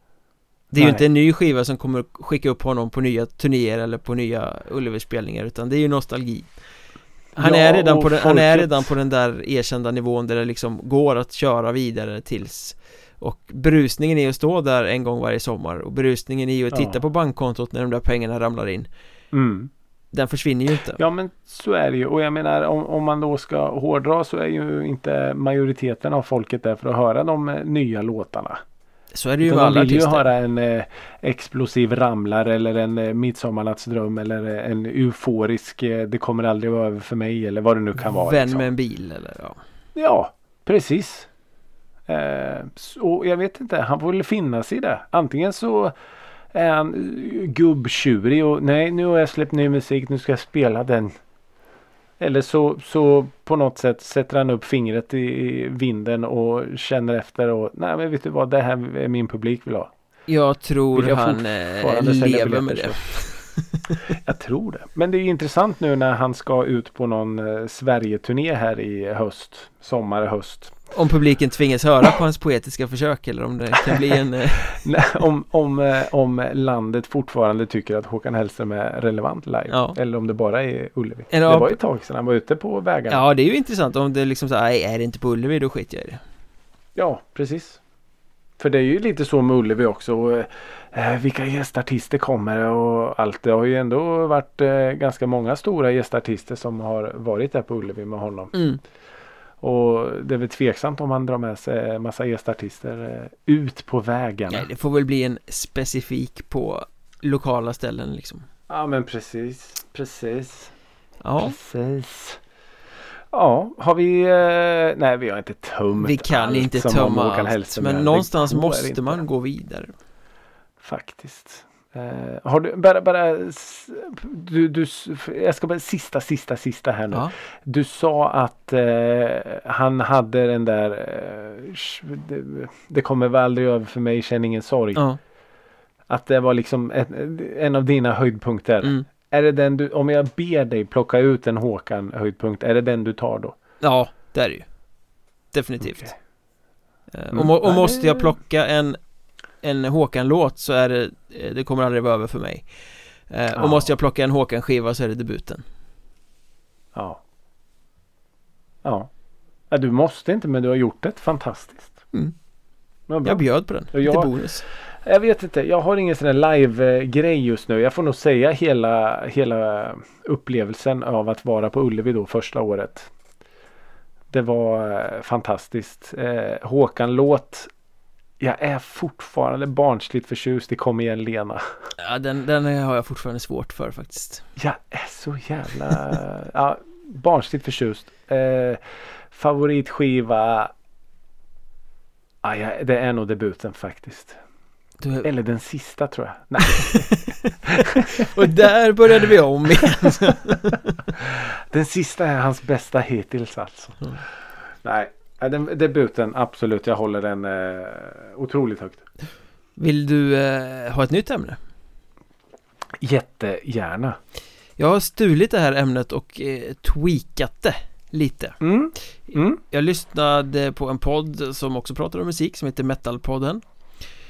Det är ju Nej. inte en ny skiva som kommer skicka upp honom på nya turnéer eller på nya Ullevi-spelningar utan det är ju nostalgi Han Ja, är redan på den, han är redan på den där erkända nivån där det liksom går att köra vidare tills Och berusningen är att stå där en gång varje sommar och berusningen är ju att titta Ja. på bankkontot när de där pengarna ramlar in Mm. Den försvinner ju inte Ja men så är det ju och jag menar om, om man då ska hårdra så är ju inte majoriteten av folket där för att höra de eh, nya låtarna. Så är det ju med alla de vill ju artister höra en eh, explosiv ramlare eller en eh, midsommarnattsdröm eller eh, en euforisk eh, det kommer aldrig vara över för mig eller vad det nu kan vara. Vän liksom. med en bil eller ja Ja, precis. Eh, så jag vet inte, han får väl finna sig i det. Antingen så är han eh, gubbtjurig och nej nu har jag släppt ny musik, nu ska jag spela den. Eller så, så på något sätt sätter han upp fingret i, vinden och känner efter och nej men vet du vad, det här är min publik vill ha. Jag tror jag han eh, lever med det Jag tror det. Men det är ju intressant nu när han ska ut på någon eh, Sverige-turné här i höst. Sommar, höst. Om publiken tvingas höra på hans poetiska försök eller om det kan bli en eh, Nej, om, om, eh, om landet fortfarande tycker att Håkan Hellström är relevant live. Ja. Eller om det bara är Ullevi. En det var ju ett tag sedan han var ute på vägarna. Ja det är ju intressant om det liksom så nej är det inte på Ullevi då skiter jag i det Ja, precis. För det är ju lite så med Ullevi också. Eh, vilka gästartister kommer och allt. Det har ju ändå varit eh, ganska många stora gästartister som har varit där på Ullevi med honom. mm. Och det är väl tveksamt om han drar med sig massa gästartister eh, ut på vägarna. Nej det får väl bli en specifik på lokala ställen liksom Ja men precis. Precis. Ja Precis. Ja, har vi... Eh, nej, vi har inte tömt Vi kan allt inte tömma allt men någonstans måste man gå vidare Faktiskt. Eh, har du bara, bara du, du, jag ska bara sista, sista, sista här nu. Ja, Du sa att eh, han hade den där sh- det, det kommer väl aldrig över för mig, känn ingen sorg. ja, Att det var liksom ett, en av dina höjdpunkter. mm. Är det den du, om jag ber dig plocka ut en Håkan höjdpunkt, är det den du tar då? ja det är det ju Definitivt. Eh, Mm. Och, och måste jag plocka en En Håkan-låt så är det eh, Det kommer aldrig vara över för mig Eh, Ja. Och måste jag plocka en Håkan-skiva så är det debuten Ja. Ja. Du måste inte men du har gjort det fantastiskt. Mm. Jag bjöd på den, Och lite jag- bonus Jag vet inte, jag har ingen sån här live-grej just nu. Jag får nog säga hela, hela upplevelsen av att vara på Ullevi då första året. Det var eh, fantastiskt. Eh, Håkan-låt. Jag är fortfarande barnsligt förtjust i Kom igen Lena. Ja den, den har jag fortfarande svårt för faktiskt Jag är så jävla ja, barnsligt förtjust. Eh, favoritskiva. Ja, jag, det är nog debuten faktiskt. du, Eller den sista tror jag. Nej. Och där började vi om igen Den sista är hans bästa hittills alltså. Mm. Nej, ja, den, debuten absolut. Jag håller den eh, otroligt högt. Vill du eh, ha ett nytt ämne? Jättegärna. Jag har stulit det här ämnet och eh, tweakat det lite Mm. Mm. Jag lyssnade på en podd som också pratar om musik som heter Metalpodden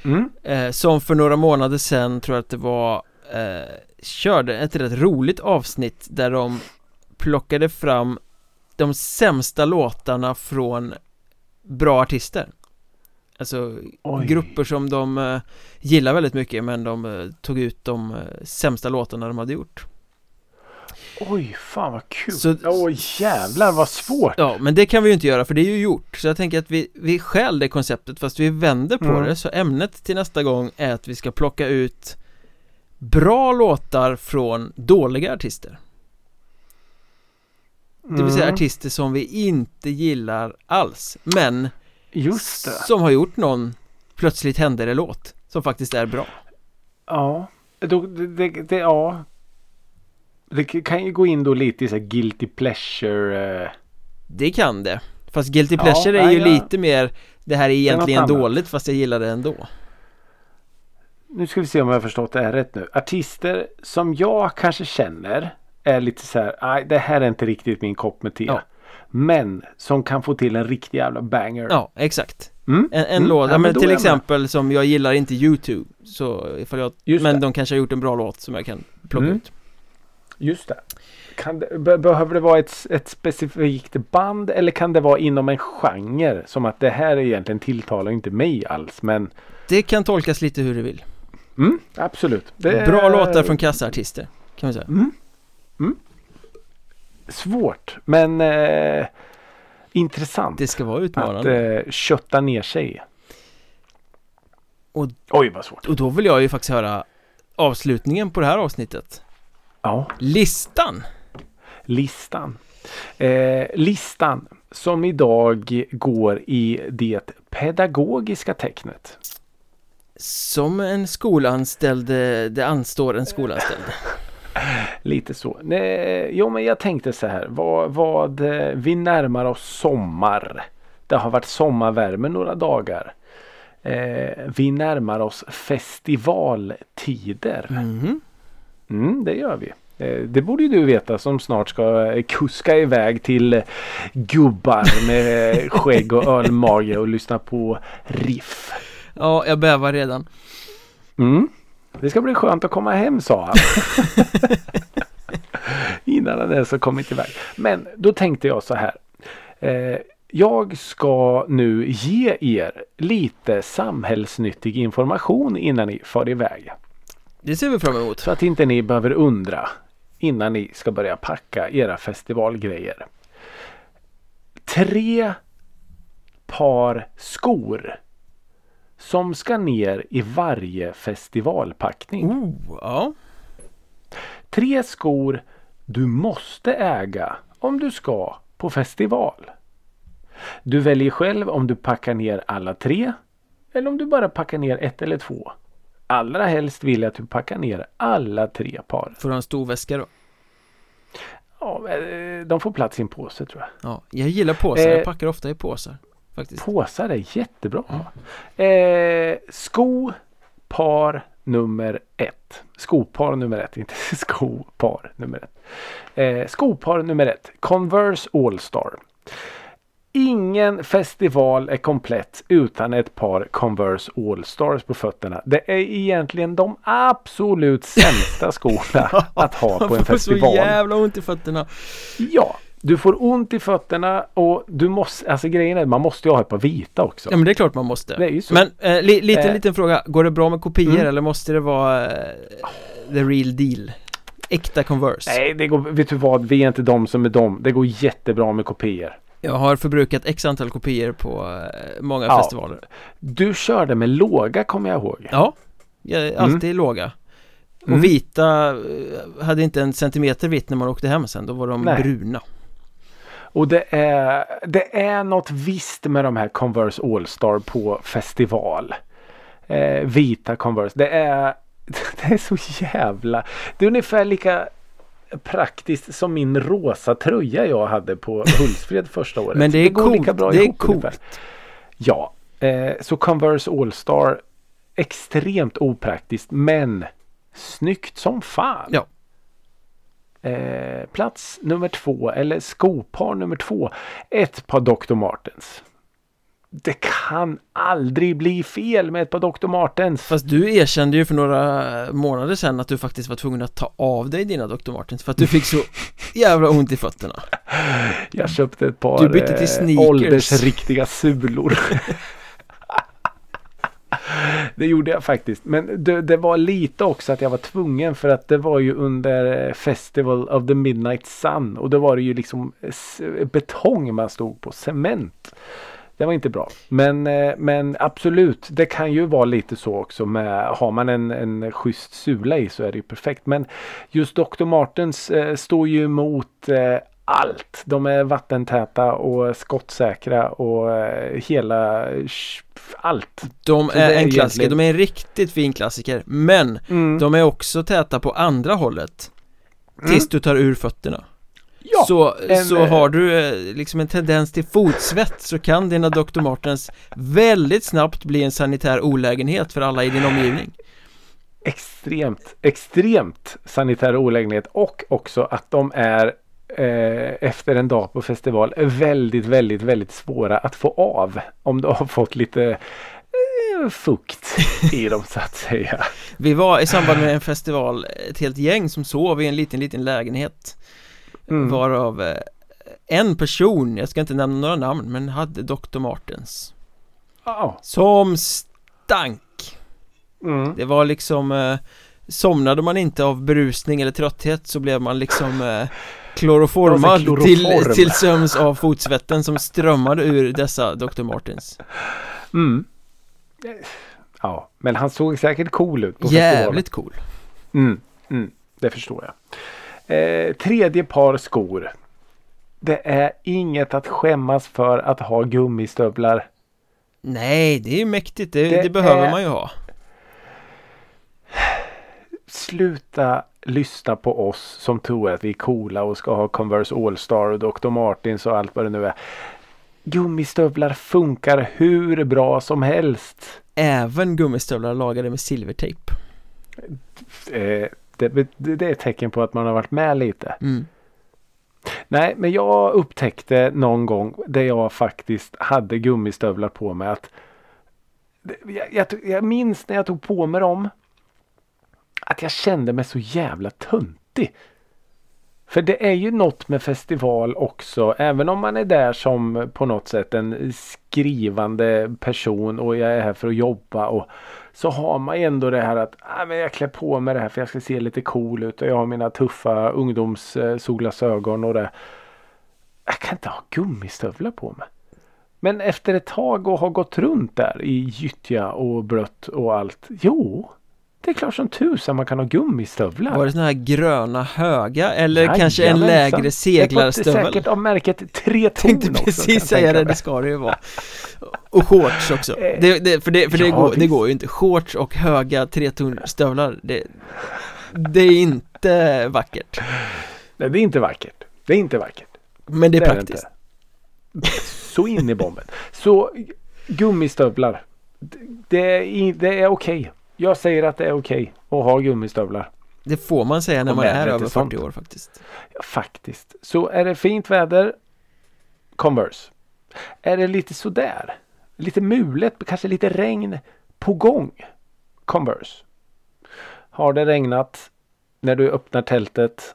Mm. eh, Som för några månader sedan tror jag att det var eh, Körde ett rätt roligt avsnitt där de plockade fram de sämsta låtarna från bra artister Alltså Oj. grupper som de eh, gillar väldigt mycket men de eh, tog ut de eh, sämsta låtarna de hade gjort Oj, fan vad kul. Så- Oj, jävlar vad svårt. Ja, men det kan vi ju inte göra för det är ju gjort Så jag tänker att vi, vi stjäl det konceptet fast vi vänder på Mm. det Så ämnet till nästa gång är att vi ska plocka ut Bra låtar från dåliga artister Det vill säga Mm, artister som vi inte gillar alls Men Just det. som har gjort någon Plötsligt händer det låt Som faktiskt är bra Ja. Då, det, det, det, ja. Det kan ju gå in då lite i så här guilty pleasure. Eh. Det kan det Fast Guilty Ja, Pleasure är nej, ju jag- lite mer Det här är egentligen dåligt fast jag gillar det ändå Nu ska vi se om jag har förstått det här rätt nu. Artister som jag kanske känner är lite så här. Nej, det här är inte riktigt min kopp med te. Ja. Men som kan få till en riktig jävla banger. Ja, exakt Mm, En, en mm, låt, ja, men till jag med. exempel som jag gillar inte YouTube Så ifall jag, Just men det. de kanske har gjort en bra låt som jag kan plocka Mm. ut Just det. Det be, behöver det vara ett, ett specifikt band eller kan det vara inom en genre? Som att det här egentligen tilltalar inte mig alls. Men Det kan tolkas lite hur du vill mm, absolut. Det Bra låtar från kassaartister Kan vi säga Svårt men eh, intressant. Det ska vara att utmanande eh, kötta ner sig. Och- Oj vad svårt. Och då vill jag ju faktiskt höra Avslutningen på det här avsnittet Ja, Listan listan. Eh, listan som idag går i det pedagogiska tecknet. Som en skolanställd eh, Det anstår en skolanställd Lite så. Nej, jo men jag tänkte så här. Vad, vad, eh, vi närmar oss sommar. Det har varit sommarvärme några dagar. Eh, vi närmar oss festivaltider. Mhm. Mm, det gör vi. Eh, Det borde ju du veta som snart ska eh, kuska iväg till gubbar med skägg och ölmage och lyssna på riff. Ja, jag bävar redan Mm. Det ska bli skönt att komma hem sa han. Innan han ens har kommit iväg. Men då tänkte jag så här. Eh, jag ska nu ge er lite samhällsnyttig information innan ni far iväg. Det ser vi fram emot Så att inte ni behöver undra innan ni ska börja packa era festivalgrejer. Tre par skor som ska ner i varje festivalpackning. Oh, ja Tre skor du måste äga om du ska på festival. Du väljer själv om du packar ner alla tre eller om du bara packar ner ett eller två. Allra helst vill jag att du packar ner alla tre par. Får du en stor väska då? Ja, eh, de får plats i en påse tror jag. Ja, jag gillar påsar, Eh. jag packar ofta i påsar Faktiskt Påsar är jättebra. Eh, sko par nummer ett. Skopar nummer ett, inte skopar nummer ett. Eh, skopar nummer ett. Converse All-Star. Ingen festival är komplett utan ett par Converse All-Stars på fötterna. Det är egentligen de absolut sämsta skorna att ha på en Man får så festival. jävla ont i fötterna Ja, du får ont i fötterna och du måste, alltså grejen är man måste ju ha ett par vita också. Ja men det är klart man måste Det är ju så. Men eh, li, liten Eh. liten fråga, går det bra med kopior Mm. eller måste det vara eh, the real deal? Äkta Converse? Nej, det går, vet du vad? Vi är inte de som är de. Det går jättebra med kopior. Jag har förbrukat x antal kopior på eh, många Ja. festivaler Du körde med låga kommer jag ihåg. Ja, jag är alltid låga Och Mm. vita eh, hade inte en centimeter vitt när man åkte hem sen, då var de Nej. bruna Och det är, det är något visst med de här Converse All-Star på festival. Eh, vita Converse. Det är, det är så jävla... Det är ungefär lika praktiskt som min rosa tröja jag hade på Hultsfred första året. Men det är går coolt, lika bra det är coolt. ungefär. Ja, eh, så Converse All-Star extremt opraktiskt men snyggt som fan. Ja. Eh, plats nummer två eller skopar nummer två. Ett par Dr. Martens. Det kan aldrig bli fel med ett par Dr. Martens. Fast du erkände ju för några månader sedan att du faktiskt var tvungen att ta av dig dina Dr. Martens för att du fick så jävla ont i fötterna Jag köpte ett par Du bytte till eh, sneakers. åldersriktiga sulor. det gjorde jag faktiskt. Men det, det, var lite också att jag var tvungen för att det var ju under eh, Festival of the Midnight Sun. Och då var det ju liksom eh, betong man stod på, cement. Det var inte bra. Men, eh, men absolut, det kan ju vara lite så också med har man en, en schysst sula i så är det ju perfekt. Men just Dr. Martens eh, står ju emot eh, allt. De är vattentäta och skottsäkra och eh, hela allt. De är, är en klassiker, egentligen... de är en riktigt fin klassiker men mm. de är också täta på andra hållet. Tills mm. du tar ur fötterna. Ja, så, en, så eh, har du eh, liksom en tendens till fotsvett så kan dina Dr. Martens väldigt snabbt bli en sanitär olägenhet för alla i din omgivning Extremt, extremt sanitär olägenhet och också att de är efter en dag på festival väldigt, väldigt, väldigt svåra att få av om du har fått lite eh, fukt i dem så att säga. Vi var i samband med en festival ett helt gäng som sov i en liten, liten lägenhet mm. Varav eh, en person, jag ska inte nämna några namn, men hade Dr. Martens oh. Som stank mm. Det var liksom eh, Somnade man inte av berusning eller trötthet så blev man liksom eh, kloroformad till, till söms av fotsvetten som strömmade ur dessa Dr. Martens mm. Ja, men han såg säkert cool ut på Jävligt festivalen. cool mm, mm, Det förstår jag Eh, tredje par skor. Det är inget att skämmas för att ha gummistövlar. Nej, det är mäktigt. Det, det, det behöver är... man ju ha. Sluta lyssna på oss som tror att vi är coola och ska ha Converse All-Star och Dr. Martins och allt vad det nu är. Gummistövlar funkar hur bra som helst. Även gummistövlar lagade med silvertejp. Eh, det, det, är ett tecken på att man har varit med lite. Mm. Nej, men jag upptäckte någon gång där jag faktiskt hade gummistövlar på mig att jag, jag, jag minns när jag tog på mig dem att jag kände mig så jävla töntig. För det är ju något med festival också. Även om man är där som på något sätt en skrivande person och jag är här för att jobba och så har man ändå det här att ah, men jag klär på mig det här för jag ska se lite cool ut och jag har mina tuffa ungdomssolglasögon och det. Jag kan inte ha gummistövlar på mig. Men efter ett tag och ha gått runt där i gyttja och blött och allt. Jo, det är klart som tusan man kan ha gummistövlar. Var det sådana här gröna höga eller Jajamensan. kanske en lägre seglarstövel? Det är säkert av märket Tre Ton Tänkte precis säga det, det ska det ju vara. Och shorts också. Eh, det, det, för det, för det, ja, går, det går ju inte. Shorts och höga tretonstövlar, det, det är inte vackert. Nej, det är inte vackert. Det är inte vackert. Men det är praktiskt. Är Så in i bomben. Så gummistövlar. Det, är, det är okej. Okay. Jag säger att det är okej okay att ha gummistövlar. Det får man säga när man är över 40 år faktiskt. Ja, faktiskt. Så är det fint väder Converse. Är det lite sådär lite mulet, kanske lite regn på gång Converse. Har det regnat när du öppnar tältet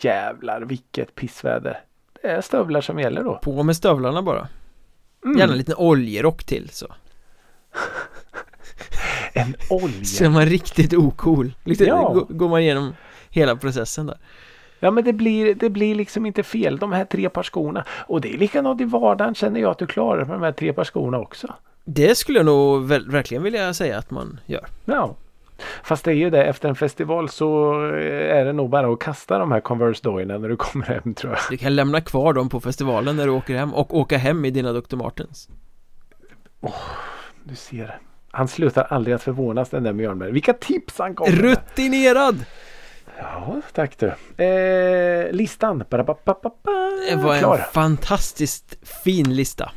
Jävlar vilket pissväder. Det är stövlar som gäller då. På med stövlarna bara. Mm. Gärna en liten oljerock till så. en olja. Så är man riktigt ocool. Lite, ja. Går man igenom hela processen där. Ja men det blir, det blir liksom inte fel de här tre par skorna. Och det är likadant i vardagen känner jag att du klarar med de här tre par skorna också. Det skulle jag nog verkligen vilja säga att man gör. Ja. Fast det är ju det, efter en festival så är det nog bara att kasta de här Converse dojorna när du kommer hem tror jag. Du kan lämna kvar dem på festivalen när du åker hem och åka hem i dina Dr. Martens. Oh, du ser. Han slutar aldrig att förvånas den där Mjölnberg. Vilka tips han kommer Rutinerad! Ja, tack du. Eh, listan. Det var en Klar. fantastiskt fin lista.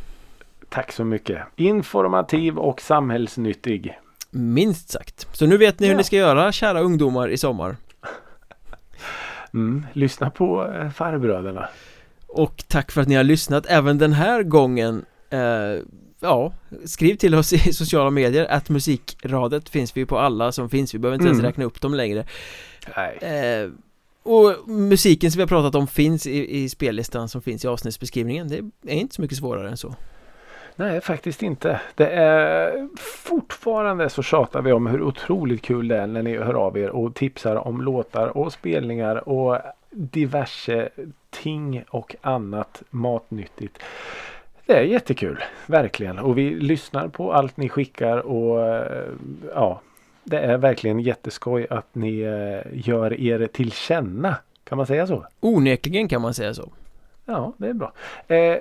Tack så mycket. Informativ och samhällsnyttig. Minst sagt. Så nu vet ni hur ja. ni ska göra, kära ungdomar i sommar. Mm, lyssna på eh, farbröderna. Och tack för att ni har lyssnat även den här gången. Eh, ja, skriv till oss i sociala medier. Att musikradet finns vi på alla som finns. Vi behöver inte mm. ens räkna upp dem längre. Eh, och musiken som vi har pratat om finns i, i spellistan som finns i avsnittsbeskrivningen Det är inte så mycket svårare än så Nej, faktiskt inte. Det är fortfarande så tjatar vi om hur otroligt kul det är när ni hör av er och tipsar om låtar och spelningar och diverse ting och annat matnyttigt. Det är jättekul, verkligen. Och vi lyssnar på allt ni skickar och eh, ja, det är verkligen jätteskoj att ni eh, gör er till känna. Kan man säga så? Onekligen kan man säga så. Ja, det är bra. Eh,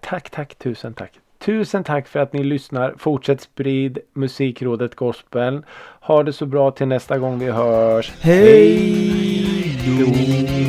tack, tack, tusen tack. Tusen tack för att ni lyssnar. Fortsätt sprid Musikrådet Gospel. Ha det så bra till nästa gång vi hörs. Hej då!